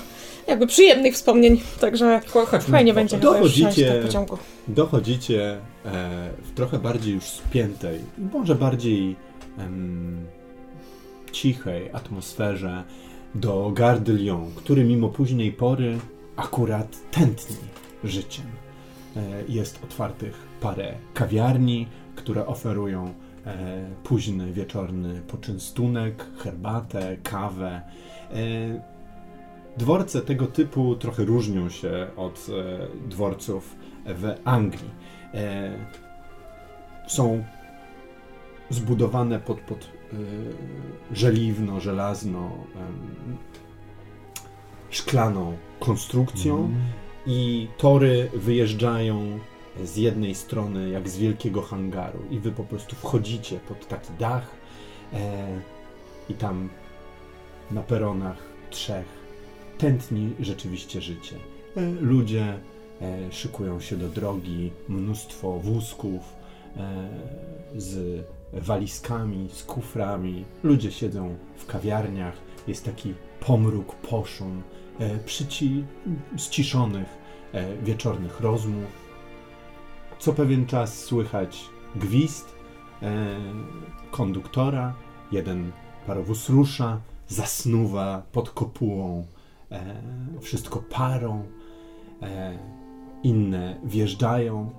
jakby przyjemnych wspomnień, także Chodźmy. fajnie będzie chyba już Dochodzicie- wsiąść do pociągu. Dochodzicie e, w trochę bardziej już spiętej, może bardziej em, cichej atmosferze do Gare Lyon, który mimo późnej pory akurat tętni życiem. E, jest otwartych parę kawiarni, które oferują e, późny wieczorny poczęstunek, herbatę, kawę. E, Dworce tego typu trochę różnią się od e, dworców w Anglii. E, są zbudowane pod, pod e, żeliwno, żelazno, szklaną konstrukcją i tory wyjeżdżają z jednej strony jak z wielkiego hangaru i wy po prostu wchodzicie pod taki dach e, i tam na peronach trzech tętni rzeczywiście życie. E, ludzie e, szykują się do drogi, mnóstwo wózków e, z walizkami, z kuframi. Ludzie siedzą w kawiarniach, jest taki pomruk, poszum, przyci ściszonych wieczornych rozmów. Co pewien czas słychać gwizd konduktora, jeden parowóz rusza, zasnuwa pod kopułą, wszystko parą, e, inne wjeżdżają,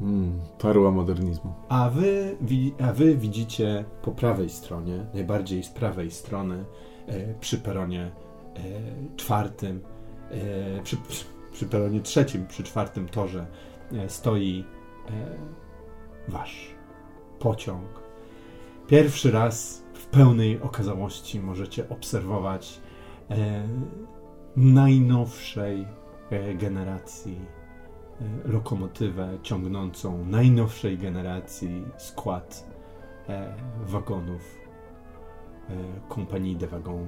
Mm, perła modernizmu. a wy, a wy widzicie po prawej stronie, najbardziej z prawej strony, e, przy peronie e, czwartym, e, przy, przy, peronie trzecim, przy czwartym torze e, stoi e, wasz pociąg. Pierwszy raz w pełnej okazałości możecie obserwować e, najnowszej e, generacji e, lokomotywę ciągnącą najnowszej generacji skład e, wagonów e, kompanii de Wagon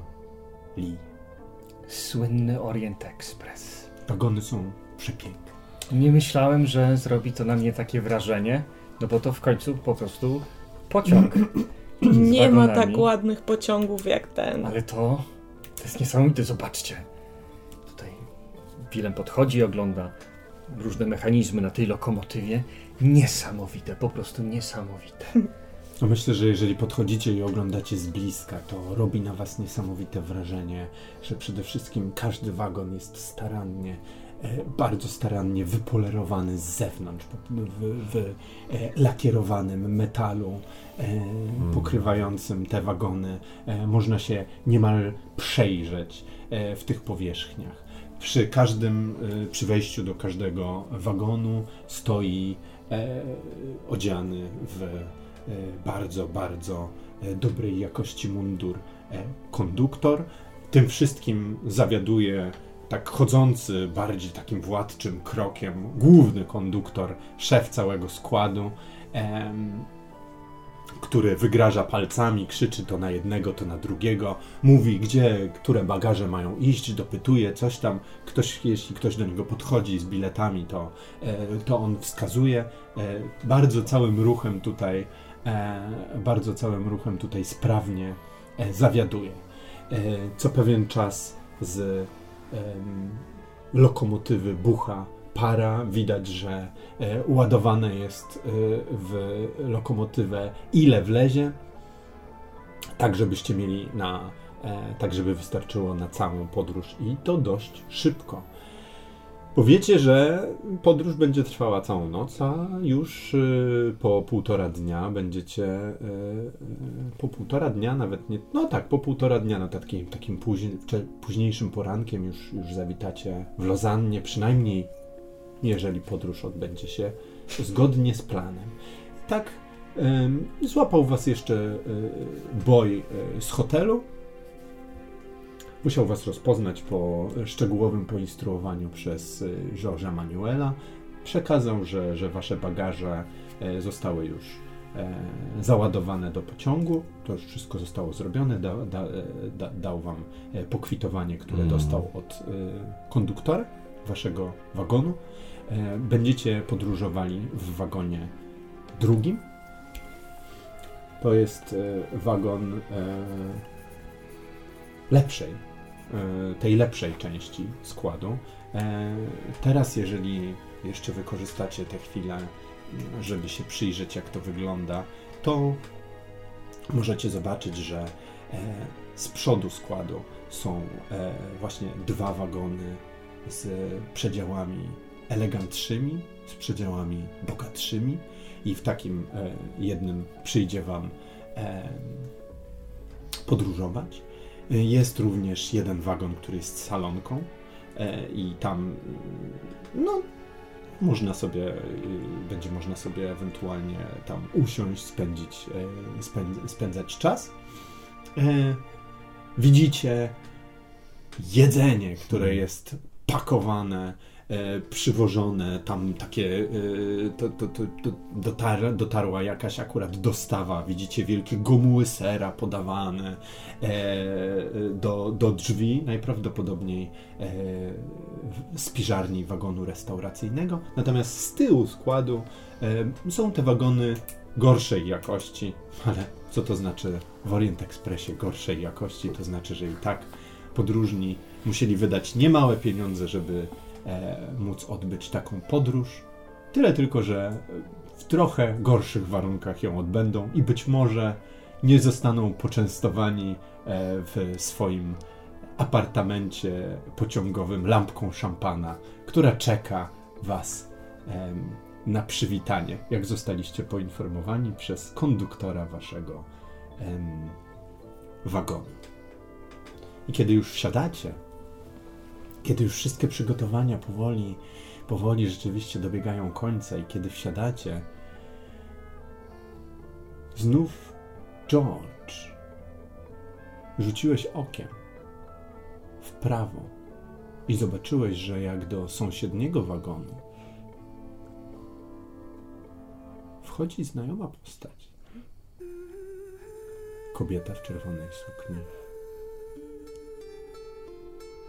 Lee. Słynny Orient Express. Wagony są przepiękne. Nie myślałem, że zrobi to na mnie takie wrażenie, no bo to w końcu po prostu pociąg. Nie ma tak ładnych pociągów jak ten. Ale to, to jest niesamowite, zobaczcie. Tutaj Willem podchodzi i ogląda różne mechanizmy na tej lokomotywie. Niesamowite, po prostu niesamowite. Myślę, że jeżeli podchodzicie i oglądacie z bliska, to robi na was niesamowite wrażenie, że przede wszystkim każdy wagon jest starannie, bardzo starannie wypolerowany z zewnątrz, w, w e, lakierowanym metalu, e, pokrywającym te wagony. E, można się niemal przejrzeć e, w tych powierzchniach. Przy każdym, e, przy wejściu do każdego wagonu stoi e, odziany w e, bardzo, bardzo e, dobrej jakości mundur e, konduktor. Tym wszystkim zawiaduje tak chodzący, bardziej takim władczym krokiem główny konduktor, szef całego składu. Em, który wygraża palcami, krzyczy to na jednego, to na drugiego, mówi, gdzie, które bagaże mają iść, dopytuje coś tam. Ktoś, jeśli ktoś do niego podchodzi z biletami, to, e, to on wskazuje. E, bardzo całym ruchem tutaj, e, bardzo całym ruchem tutaj sprawnie e, zawiaduje. E, co pewien czas z lokomotywy bucha para, widać, że e, ładowane jest e, w lokomotywę ile wlezie, tak żebyście mieli na, e, tak żeby wystarczyło na całą podróż i to dość szybko. Powiecie, że podróż będzie trwała całą noc, a już y, po półtora dnia będziecie. y, y, Po półtora dnia, nawet nie. No tak, po półtora dnia, no takim, takim późniejszym porankiem już, już zawitacie w Lozannie, przynajmniej jeżeli podróż odbędzie się zgodnie z planem. Tak, złapał was jeszcze boj z hotelu. Musiał was rozpoznać po szczegółowym poinstruowaniu przez y, Georgesa Manuela. Przekazał, że, że wasze bagaże e, zostały już e, załadowane do pociągu. To już wszystko zostało zrobione. Da, da, e, da, dał wam pokwitowanie, które Mm. dostał od konduktora waszego wagonu. Będziecie podróżowali w wagonie drugim. To jest wagon lepszej, e, tej lepszej części składu. E, Teraz, jeżeli jeszcze wykorzystacie tę chwilę, żeby się przyjrzeć, jak to wygląda, to możecie zobaczyć, że e, z przodu składu są właśnie dwa wagony z przedziałami elegantszymi, z przedziałami bogatszymi i w takim jednym przyjdzie Wam podróżować. Jest również jeden wagon, który jest salonką e, i tam mm, no, można sobie, y, będzie można sobie ewentualnie tam usiąść, spędzić, e, spęd- spędzać czas. E, Widzicie jedzenie, które jest pakowane, przywożone, tam takie, e, to, to, to, to dotar, dotarła jakaś akurat dostawa, widzicie wielkie gomuły sera podawane e, do, do drzwi, najprawdopodobniej e, z piżarni wagonu restauracyjnego, natomiast z tyłu składu e, są te wagony gorszej jakości, ale co to znaczy w Orient Expressie gorszej jakości? To znaczy, że i tak podróżni musieli wydać niemałe pieniądze, żeby e, móc odbyć taką podróż. Tyle tylko, że w trochę gorszych warunkach ją odbędą i być może nie zostaną poczęstowani e, w swoim apartamencie pociągowym lampką szampana, która czeka Was na przywitanie, jak zostaliście poinformowani przez konduktora Waszego wagonu. I kiedy już wsiadacie, kiedy już wszystkie przygotowania powoli, powoli rzeczywiście dobiegają końca i kiedy wsiadacie, znów George rzuciłeś okiem w prawo i zobaczyłeś, że jak do sąsiedniego wagonu wchodzi znajoma postać. Kobieta w czerwonej sukni,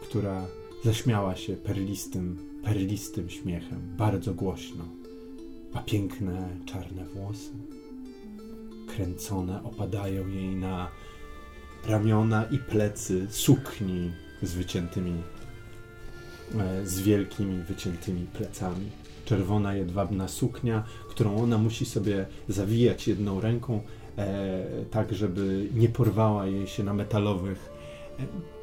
która zaśmiała się perlistym, perlistym śmiechem, bardzo głośno. Ma piękne czarne włosy. Kręcone opadają jej na ramiona i plecy sukni z wyciętymi, e, z wielkimi wyciętymi plecami. Czerwona jedwabna suknia, którą ona musi sobie zawijać jedną ręką, e, tak żeby nie porwała jej się na metalowych e,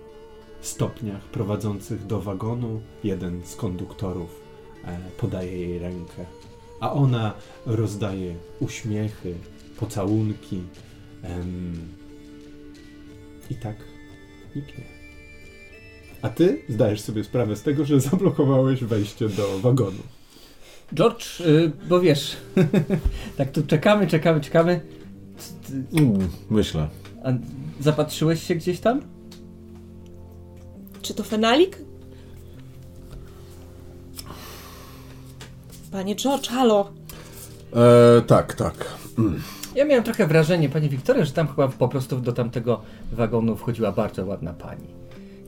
stopniach prowadzących do wagonu. Jeden z konduktorów e, podaje jej rękę, a ona rozdaje uśmiechy, pocałunki. em, I tak niknie. A ty zdajesz sobie sprawę z tego, że zablokowałeś wejście do wagonu. George, y, bo wiesz, tak tu czekamy, czekamy, czekamy. Mm, myślę. A zapatrzyłeś się gdzieś tam? Czy to fenalik? Panie George, halo. E, tak, tak. Mm. Ja miałem trochę wrażenie, Pani Wiktoria, że tam chyba po prostu do tamtego wagonu wchodziła bardzo ładna pani.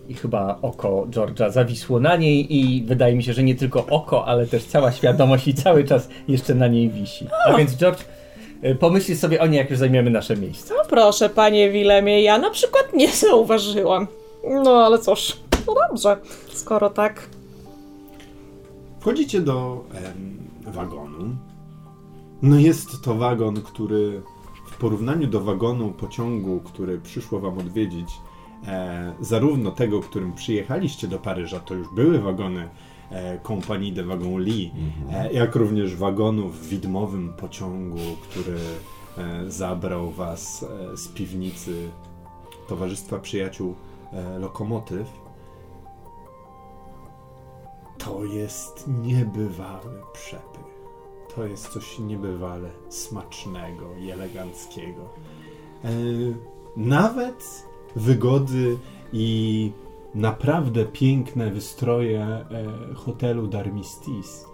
I chyba oko George'a zawisło na niej i wydaje mi się, że nie tylko oko, ale też cała świadomość i cały czas jeszcze na niej wisi. A więc George, y, pomyśl sobie o niej, jak już zajmiemy nasze miejsce. No proszę, panie Wilemie, ja na przykład nie zauważyłam. No ale cóż, no dobrze, skoro tak. Wchodzicie do em, wagonu. No jest to wagon, który w porównaniu do wagonu pociągu, który przyszło wam odwiedzić, e, zarówno tego, którym przyjechaliście do Paryża, to już były wagony e, Compagnie de Wagon Lee, e, jak również wagonu w widmowym pociągu, który e, zabrał was e, z piwnicy Towarzystwa Przyjaciół e, Lokomotyw. To jest niebywały przepych. To jest coś niebywale smacznego i eleganckiego. E, nawet wygody i naprawdę piękne wystroje e, hotelu Darmistis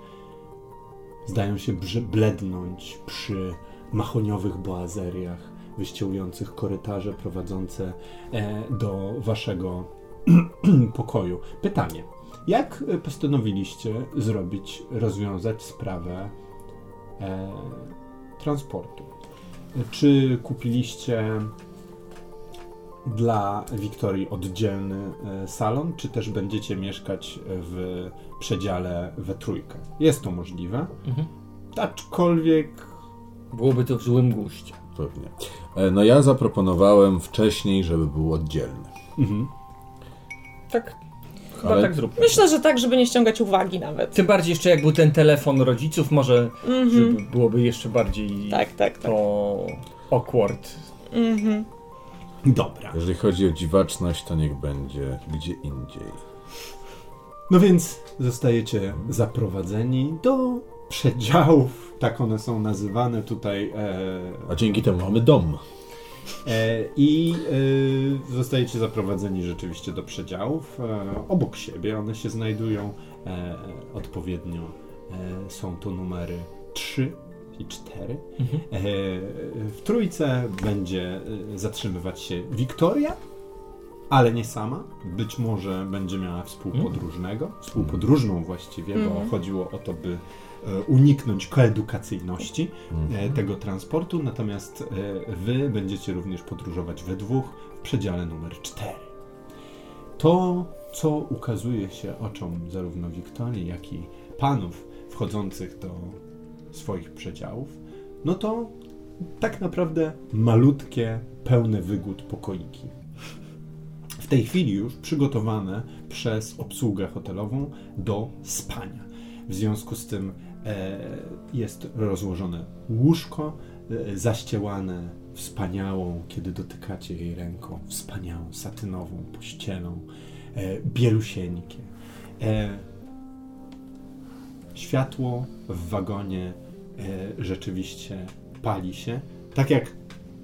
zdają się blednąć przy mahoniowych boazeriach wyściełujących korytarze prowadzące e, do waszego pokoju. Pytanie. Jak postanowiliście zrobić, rozwiązać sprawę e, transportu? Czy kupiliście dla Wiktorii oddzielny e, salon, czy też będziecie mieszkać w przedziale we trójkę? Jest to możliwe, Mhm. aczkolwiek Byłoby to w złym guście. Pewnie. E, No ja zaproponowałem wcześniej, żeby był oddzielny. mhm. Tak, chyba Ale- tak zróbmy. Myślę, że tak, żeby nie ściągać uwagi nawet. Tym bardziej jeszcze jak był ten telefon rodziców, może żeby byłoby jeszcze bardziej. Tak, tak, tak. to awkward. Mhm. dobra. Jeżeli chodzi o dziwaczność, to niech będzie gdzie indziej. No więc zostajecie zaprowadzeni do przedziałów, tak one są nazywane tutaj. E, A dzięki temu mamy dom. E, I e, zostajecie zaprowadzeni rzeczywiście do przedziałów. E, obok siebie one się znajdują odpowiednio. Są to numery 3 i 4. Mhm. W trójce będzie zatrzymywać się Wiktoria, ale nie sama. Być może będzie miała współpodróżnego, współpodróżną właściwie, bo Mhm. chodziło o to, by uniknąć koedukacyjności e, tego transportu, natomiast e, wy będziecie również podróżować we dwóch w przedziale numer 4. To, co ukazuje się oczom zarówno Wiktorii, jak i panów wchodzących do swoich przedziałów, no to tak naprawdę malutkie, pełne wygód pokoiki. W tej chwili już przygotowane przez obsługę hotelową do spania. W związku z tym e, jest rozłożone łóżko, e, zaściełane wspaniałą, kiedy dotykacie jej ręką, wspaniałą, satynową pościelą, e, bielusieńkie. E, światło w wagonie e, rzeczywiście pali się. Tak jak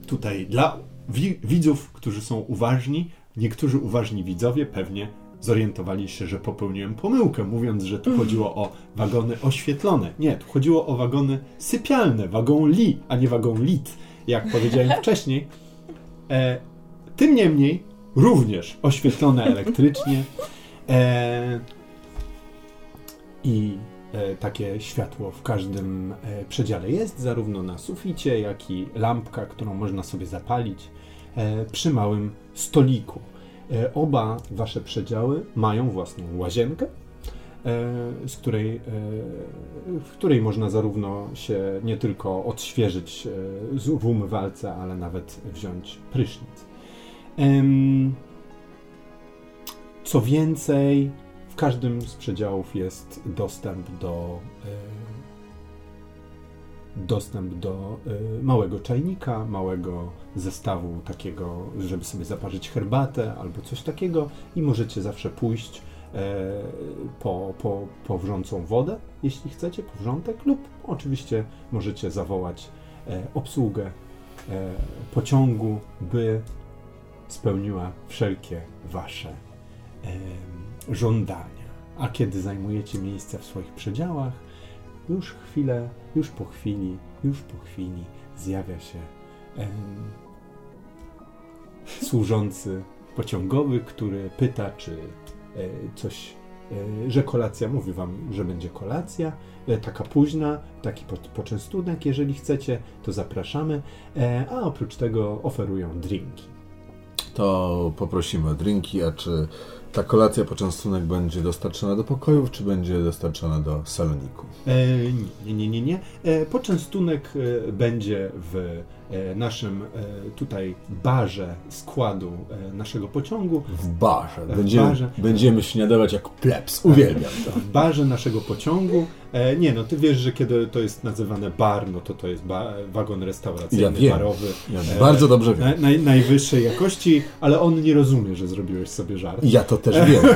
tutaj dla wi- widzów, którzy są uważni, niektórzy uważni widzowie pewnie zorientowali się, że popełniłem pomyłkę, mówiąc, że tu chodziło o wagony oświetlone. Nie, tu chodziło o wagony sypialne, wagon li, a nie wagon lit, jak powiedziałem wcześniej. E, tym niemniej również oświetlone elektrycznie. E, I e, takie światło w każdym e, przedziale jest, zarówno na suficie, jak i lampka, którą można sobie zapalić e, przy małym stoliku. E, oba wasze przedziały mają własną łazienkę, e, z której, e, w której można zarówno się nie tylko odświeżyć w umywalce, ale nawet wziąć prysznic. Co więcej, w każdym z przedziałów jest dostęp do dostęp do e, małego czajnika, małego zestawu takiego, żeby sobie zaparzyć herbatę albo coś takiego i możecie zawsze pójść e, po, po, po wrzącą wodę, jeśli chcecie, po wrzątek lub oczywiście możecie zawołać e, obsługę e, pociągu, by spełniła wszelkie wasze żądania. A kiedy zajmujecie miejsce w swoich przedziałach, już chwilę, już po chwili, już po chwili zjawia się em, służący pociągowy, który pyta, czy e, coś, e, że kolacja, mówi wam, że będzie kolacja, e, taka późna, taki po, poczęstunek, jeżeli chcecie, to zapraszamy, e, a oprócz tego oferują drinki. To poprosimy o drinki, a czy ta kolacja, poczęstunek będzie dostarczona do pokojów, czy będzie dostarczona do saloniku? E, nie, nie, nie, nie. E, poczęstunek e, będzie w naszym tutaj barze składu naszego pociągu. W barze. W Będziemy, barze. będziemy śniadować jak plebs. Uwielbiam to. W barze naszego pociągu. Nie, no ty wiesz, że kiedy to jest nazywane bar, no to to jest ba wagon restauracyjny, Ja wiem. barowy. Ja bardzo dobrze wiem. na, naj, najwyższej jakości, ale on nie rozumie, że zrobiłeś sobie żart. Ja to też wiem.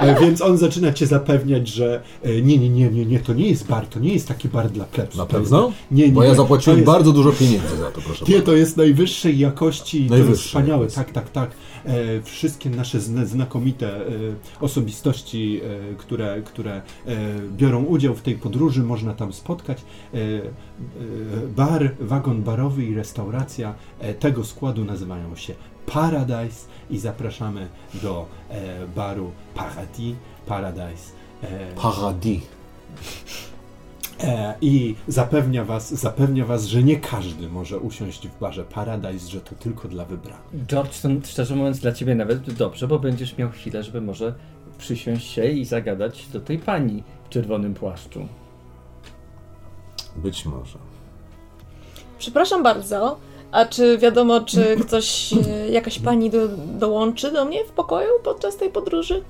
E, Więc on zaczyna cię zapewniać, że e, nie, nie, nie, nie, nie, to nie jest bar, to nie jest taki bar dla plebsów. Na pewno? Nie, nie, Bo ja zapłaciłem jest- bardzo dużo pieniędzy za to, proszę Nie, pana. to jest najwyższej jakości, to jest Najwyższej wspaniałe, tak, tak, tak. E, wszystkie nasze zna, znakomite e, osobistości, e, które, które e, biorą udział w tej podróży, można tam spotkać. E, e, bar, wagon barowy i restauracja e, tego składu nazywają się Paradise i zapraszamy do e, baru Paradis, Paradise. E, Paradis. E, I zapewnia was, zapewnia was, że nie każdy może usiąść w barze Paradise, że to tylko dla wybranych. George, to szczerze mówiąc dla ciebie nawet dobrze, bo będziesz miał chwilę, żeby może przysiąść się i zagadać do tej pani w czerwonym płaszczu. Być może. Przepraszam bardzo, a czy wiadomo, czy ktoś, e, jakaś pani do, dołączy do mnie w pokoju podczas tej podróży?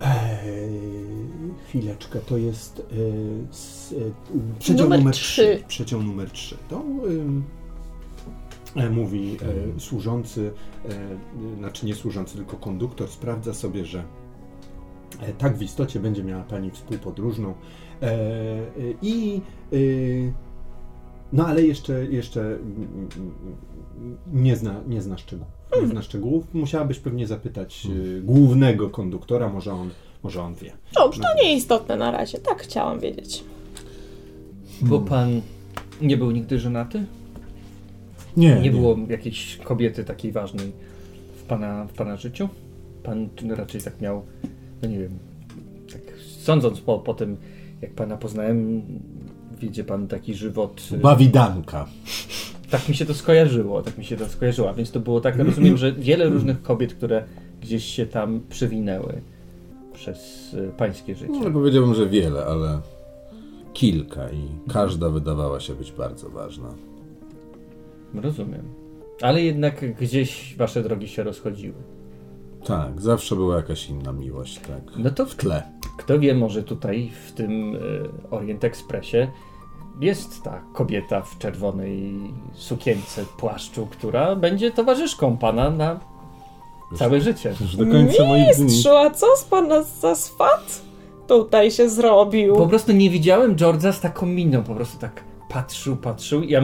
Eee, chwileczkę, to jest e, s, e, przedział Numer numer trzy. 3. Przedział numer 3. To e, mówi e, służący, e, znaczy nie służący, tylko konduktor, sprawdza sobie, że e, tak w istocie będzie miała pani współpodróżną. I no ale jeszcze, jeszcze mm, mm, nie zna, nie zna szczegółów. Nie zna szczegółów. Musiałabyś pewnie zapytać e, głównego konduktora, może on, może on wie. Dobrze, to nieistotne na razie. Tak chciałam wiedzieć. Bo pan nie był nigdy żonaty? Nie, Nie było jakiejś kobiety takiej ważnej w pana, w pana życiu? Pan raczej tak miał, no nie wiem, tak sądząc po, po tym, jak pana poznałem, wiedzie pan taki żywot. y, Bawidanka. Tak mi się to skojarzyło, tak mi się to skojarzyło, więc to było tak, rozumiem, że wiele różnych kobiet, które gdzieś się tam przewinęły przez y, pańskie życie. No, powiedziałbym, że wiele, ale kilka i każda wydawała się być bardzo ważna. Rozumiem. Ale jednak gdzieś wasze drogi się rozchodziły. Tak, zawsze była jakaś inna miłość, tak. No to W tle. Kto wie, może tutaj w tym y, Orient Expressie jest ta kobieta w czerwonej sukience, płaszczu, która będzie towarzyszką pana na całe życie. Już do końca moich dni. A co z pana za swat tutaj się zrobił? Po prostu nie widziałem George'a z taką miną, po prostu tak patrzył, patrzył. Ja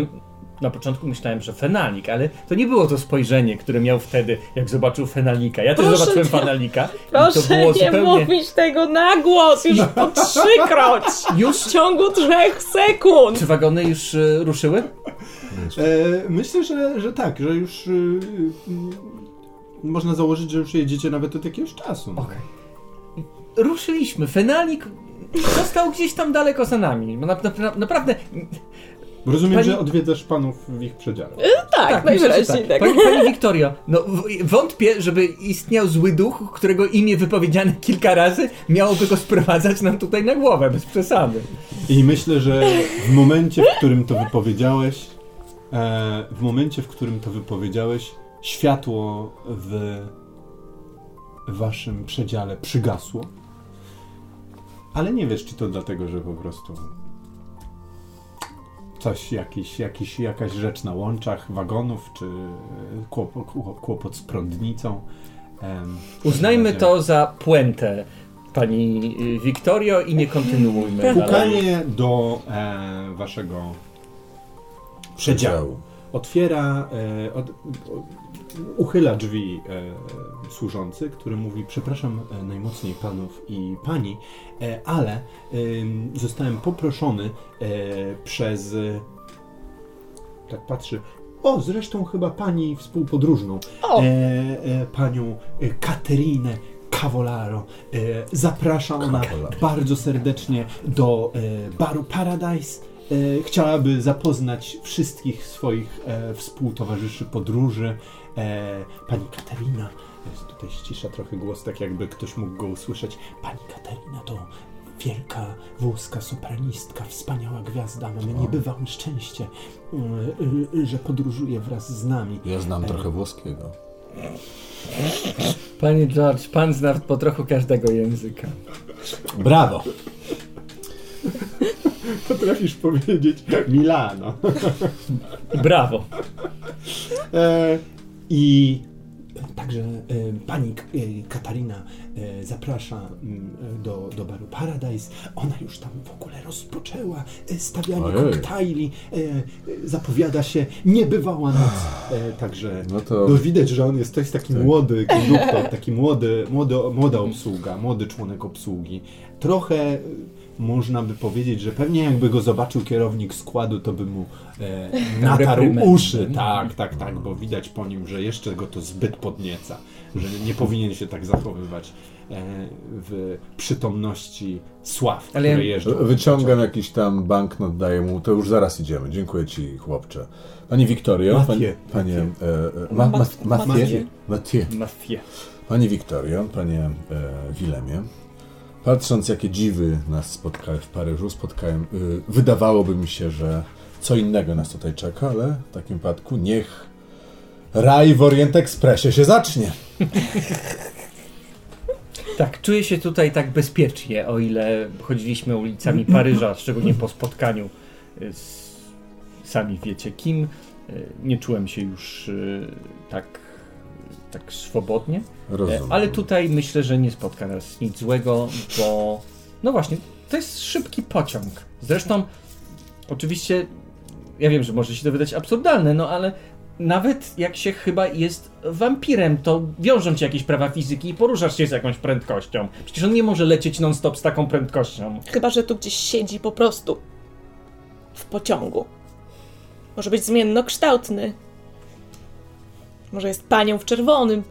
na początku myślałem, że fenalik, ale to nie było to spojrzenie, które miał wtedy, jak zobaczył fenalika. Ja też Proszę zobaczyłem cię. fenalika. i Proszę to było nie zupełnie... mówić tego na głos, już po trzykroć! Już? W ciągu trzech sekund! Czy wagony już y, ruszyły? E, myślę, że, że tak, że już y, y, można założyć, że już jedziecie nawet od jakiegoś czasu. no. Okej. Ruszyliśmy. Fenalik został gdzieś tam daleko za nami. No Na, na, naprawdę. Bo Rozumiem, Pani- że odwiedzasz panów w ich przedziale. Tak, myślę, że najwyraźniej tak. Pani, pani Wiktorio, no wątpię, żeby istniał zły duch, którego imię wypowiedziane kilka razy miałoby go sprowadzać nam tutaj na głowę, bez przesady. I myślę, że w momencie, w którym to wypowiedziałeś, e, w momencie, w którym to wypowiedziałeś, światło w waszym przedziale przygasło. Ale nie wiesz, czy to dlatego, że po prostu coś, jakiś, jakiś, jakaś rzecz na łączach wagonów, czy kłopot, kłopot z prądnicą. Em, Uznajmy to za puentę, pani y, Wiktorio, i nie kontynuujmy dalej. Pukanie do e, waszego przedziału. Otwiera, e, od, uchyla drzwi e, służący, który mówi: Przepraszam e, najmocniej panów i pani, e, ale em, zostałem poproszony e, przez tak patrzy. O, zresztą chyba pani współpodróżną, e, e, panią Katerinę Cavallaro. E, zaprasza ona bardzo serdecznie do e, baru Paradise. E, chciałaby zapoznać wszystkich swoich e, współtowarzyszy podróży. E, pani Katerina, jest tutaj ścisza trochę głos, tak jakby ktoś mógł go usłyszeć. Pani Katerina to wielka włoska sopranistka, wspaniała gwiazda. Mamy niebywałe szczęście, e, e, że podróżuje wraz z nami. Ja znam trochę włoskiego. Panie George, pan zna po trochu każdego języka. Brawo! Potrafisz powiedzieć Milano. Brawo. E, I także e, pani e, Katarina e, zaprasza mm, do, do baru Paradise. Ona już tam w ogóle rozpoczęła stawianie Ojej. koktajli. Zapowiada się niebywała noc. Także No to- no widać, że on jest, to jest taki Tak. młody konduktor, taki młody, młody, młoda obsługa, młody członek obsługi. Trochę można by powiedzieć, że pewnie jakby go zobaczył kierownik składu, to by mu e, natarł uszy. Tak, tak, tak, bo widać po nim, że jeszcze go to zbyt podnieca, że nie powinien się tak zachowywać e, w przytomności sław, Ale które jeżdżą. Wyciągam jakiś tam banknot, daję mu, to już zaraz idziemy. Dziękuję ci, chłopcze. Pani Wiktorio, Mathieu. pani, panie... E, ma, ma, Mat- Mathieu? Mathieu. Mathieu. Mafie. Pani Wiktorio, panie e, Wilemie, patrząc jakie dziwy nas spotkały w Paryżu, spotkałem, y, wydawałoby mi się, że co innego nas tutaj czeka, ale w takim wypadku niech raj w Orient Expressie się zacznie. Tak, czuję się tutaj tak bezpiecznie, o ile chodziliśmy ulicami Paryża, szczególnie po spotkaniu y, z sami wiecie kim. Y, Nie czułem się już y, tak, tak swobodnie. Rozumiem. Ale tutaj myślę, że nie spotka nas nic złego, bo no właśnie, to jest szybki pociąg. Zresztą, oczywiście, ja wiem, że może się to wydać absurdalne, no ale nawet jak się chyba jest wampirem, to wiążą cię jakieś prawa fizyki i poruszasz się z jakąś prędkością. Przecież on nie może lecieć non-stop z taką prędkością. Chyba, że tu gdzieś siedzi po prostu. W pociągu. Może być zmiennokształtny. Może jest panią w czerwonym.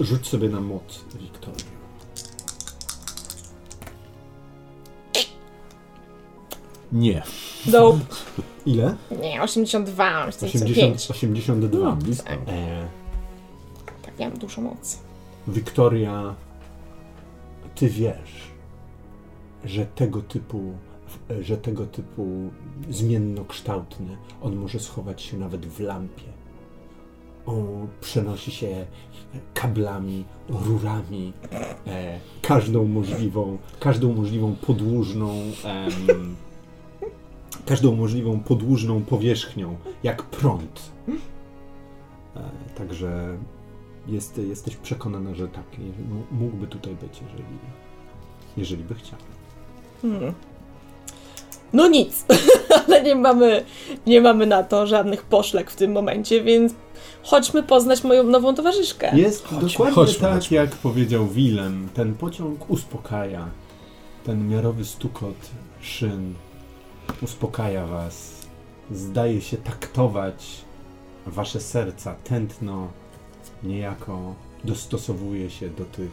Rzuć sobie na moc, Wiktorio. Nie. Dope. Ile? Nie, 82, 80, 85. 82. No, blisko. E, Tak, ja mam dużo mocy. Wiktoria, ty wiesz, że tego typu, że tego typu zmiennokształtny, on może schować się nawet w lampie. On przenosi się kablami, rurami, e, każdą możliwą, każdą możliwą podłużną, każdą możliwą podłużną powierzchnią, jak prąd. E, także jest, jesteś przekonana, że tak, mógłby tutaj być, jeżeli, jeżeli by chciał. Hmm. No nic, ale nie mamy, nie mamy na to żadnych poszlak w tym momencie, więc chodźmy poznać moją nową towarzyszkę. Jest Chodźmy, dokładnie chodźmy, tak, chodźmy. jak powiedział Willem. Ten pociąg uspokaja. Ten miarowy stukot szyn uspokaja was. Zdaje się taktować wasze serca. Tętno niejako dostosowuje się do tych,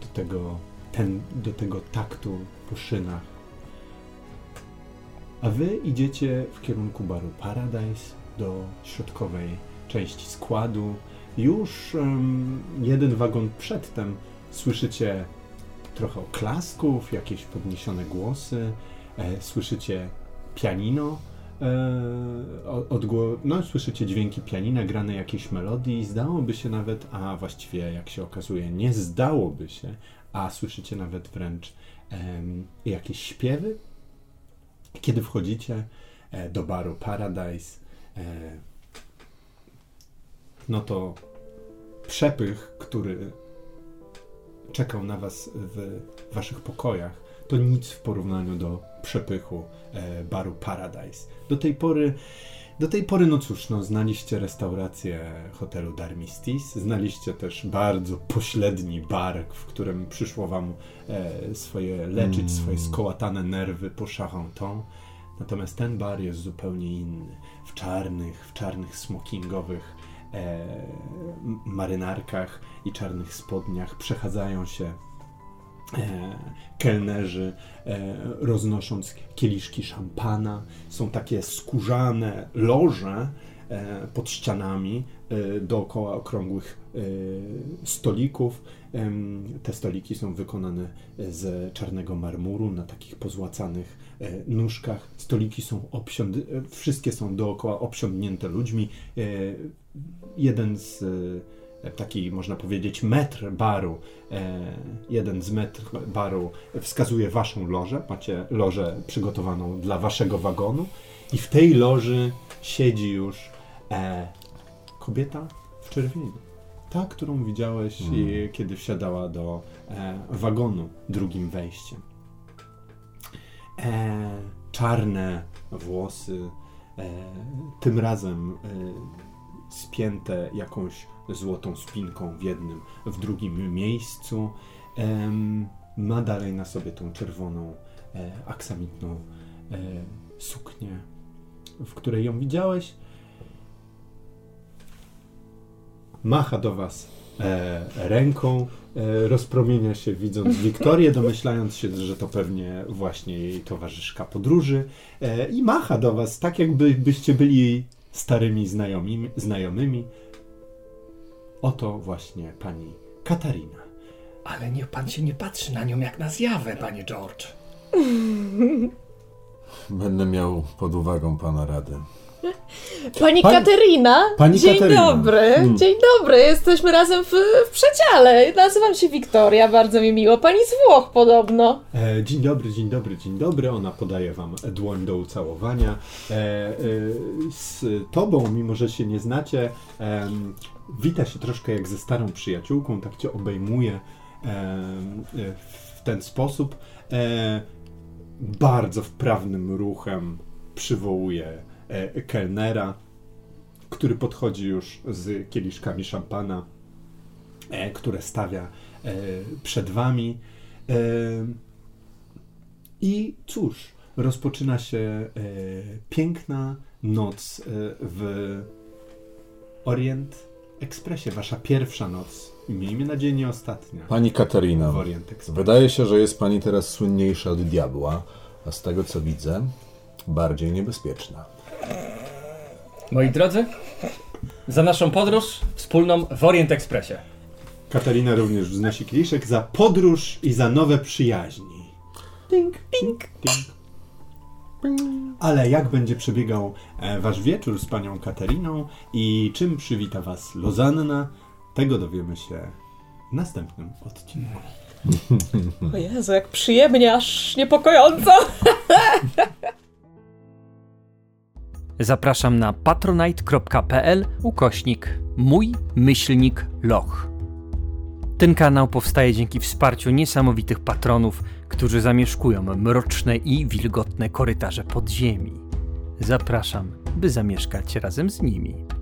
do tego, ten, do tego taktu po szynach. A wy idziecie w kierunku baru Paradise do środkowej części składu. Już em, jeden wagon przedtem słyszycie trochę oklasków, jakieś podniesione głosy, e, słyszycie pianino, e, o- odgło- no, słyszycie dźwięki pianina, grane jakieś melodii. Zdałoby się nawet, a właściwie jak się okazuje, nie zdałoby się, a słyszycie nawet wręcz em, jakieś śpiewy. Kiedy wchodzicie e, do baru Paradise, e, no to przepych, który czekał na was w waszych pokojach, to nic w porównaniu do przepychu e, baru Paradise. Do tej pory, do tej pory, no cóż, no, znaliście restaurację hotelu Darmistis, znaliście też bardzo pośredni bar, w którym przyszło wam e, swoje leczyć Mm. swoje skołatane nerwy po Charenton. Natomiast ten bar jest zupełnie inny. W czarnych, w czarnych smokingowych e, marynarkach i czarnych spodniach przechadzają się kelnerzy, e, roznosząc kieliszki szampana. Są takie skórzane loże e, pod ścianami e, dookoła okrągłych e, stolików. Te stoliki są wykonane z czarnego marmuru na takich pozłacanych e, nóżkach. Stoliki są obsiąd... e, wszystkie są dookoła obsiądnięte ludźmi. E, Jeden z e, taki, można powiedzieć, metr baru, e, jeden z metr baru wskazuje waszą lożę. Macie lożę przygotowaną dla waszego wagonu i w tej loży siedzi już e, kobieta w czerwieni. Ta, którą widziałeś, e, kiedy wsiadała do wagonu drugim wejściem. Czarne włosy, tym razem spięte jakąś złotą spinką w jednym, w drugim miejscu. Ma dalej na sobie tą czerwoną, e, aksamitną e, suknię, w której ją widziałeś. Macha do was e, ręką, rozpromienia się widząc Wiktorię, domyślając się, że to pewnie właśnie jej towarzyszka podróży i macha do was tak, jakby byście byli starymi znajomymi, znajomymi. Oto właśnie pani Katarina. Ale niech pan się nie patrzy na nią jak na zjawę, panie George. Będę miał pod uwagą pana radę. Pani Pani- Katerina? Pani Dzień Katerina. dobry, Hmm. dzień dobry, jesteśmy razem w, w przedziale. Nazywam się Wiktoria, bardzo mi miło. Pani z Włoch podobno. E, dzień dobry, dzień dobry, dzień dobry. Ona podaje wam dłoń do ucałowania. E, e, z tobą, mimo że się nie znacie, wita się troszkę jak ze starą przyjaciółką, tak cię obejmuje e, w ten sposób. E, bardzo wprawnym ruchem przywołuje e, kelnera, który podchodzi już z kieliszkami szampana, które stawia przed wami. I cóż, rozpoczyna się piękna noc w Orient Expressie. Wasza pierwsza noc. I miejmy nadzieję nie ostatnia. Pani Katarina, W Orient wydaje się, że jest pani teraz słynniejsza od diabła, a z tego co widzę, bardziej niebezpieczna. Moi drodzy, za naszą podróż wspólną w Orient Expressie. Katarina również wznosi kieliszek za podróż i za nowe przyjaźni. Ding, ding, ding. Ale jak będzie przebiegał e, wasz wieczór z panią Katariną i czym przywita was Lozanna, tego dowiemy się w następnym odcinku. O Jezu, jak przyjemnie, aż niepokojąco. Zapraszam na patronite.pl ukośnik mój myślnik loch. Ten kanał powstaje dzięki wsparciu niesamowitych patronów, którzy zamieszkują mroczne i wilgotne korytarze podziemi. Zapraszam, by zamieszkać razem z nimi.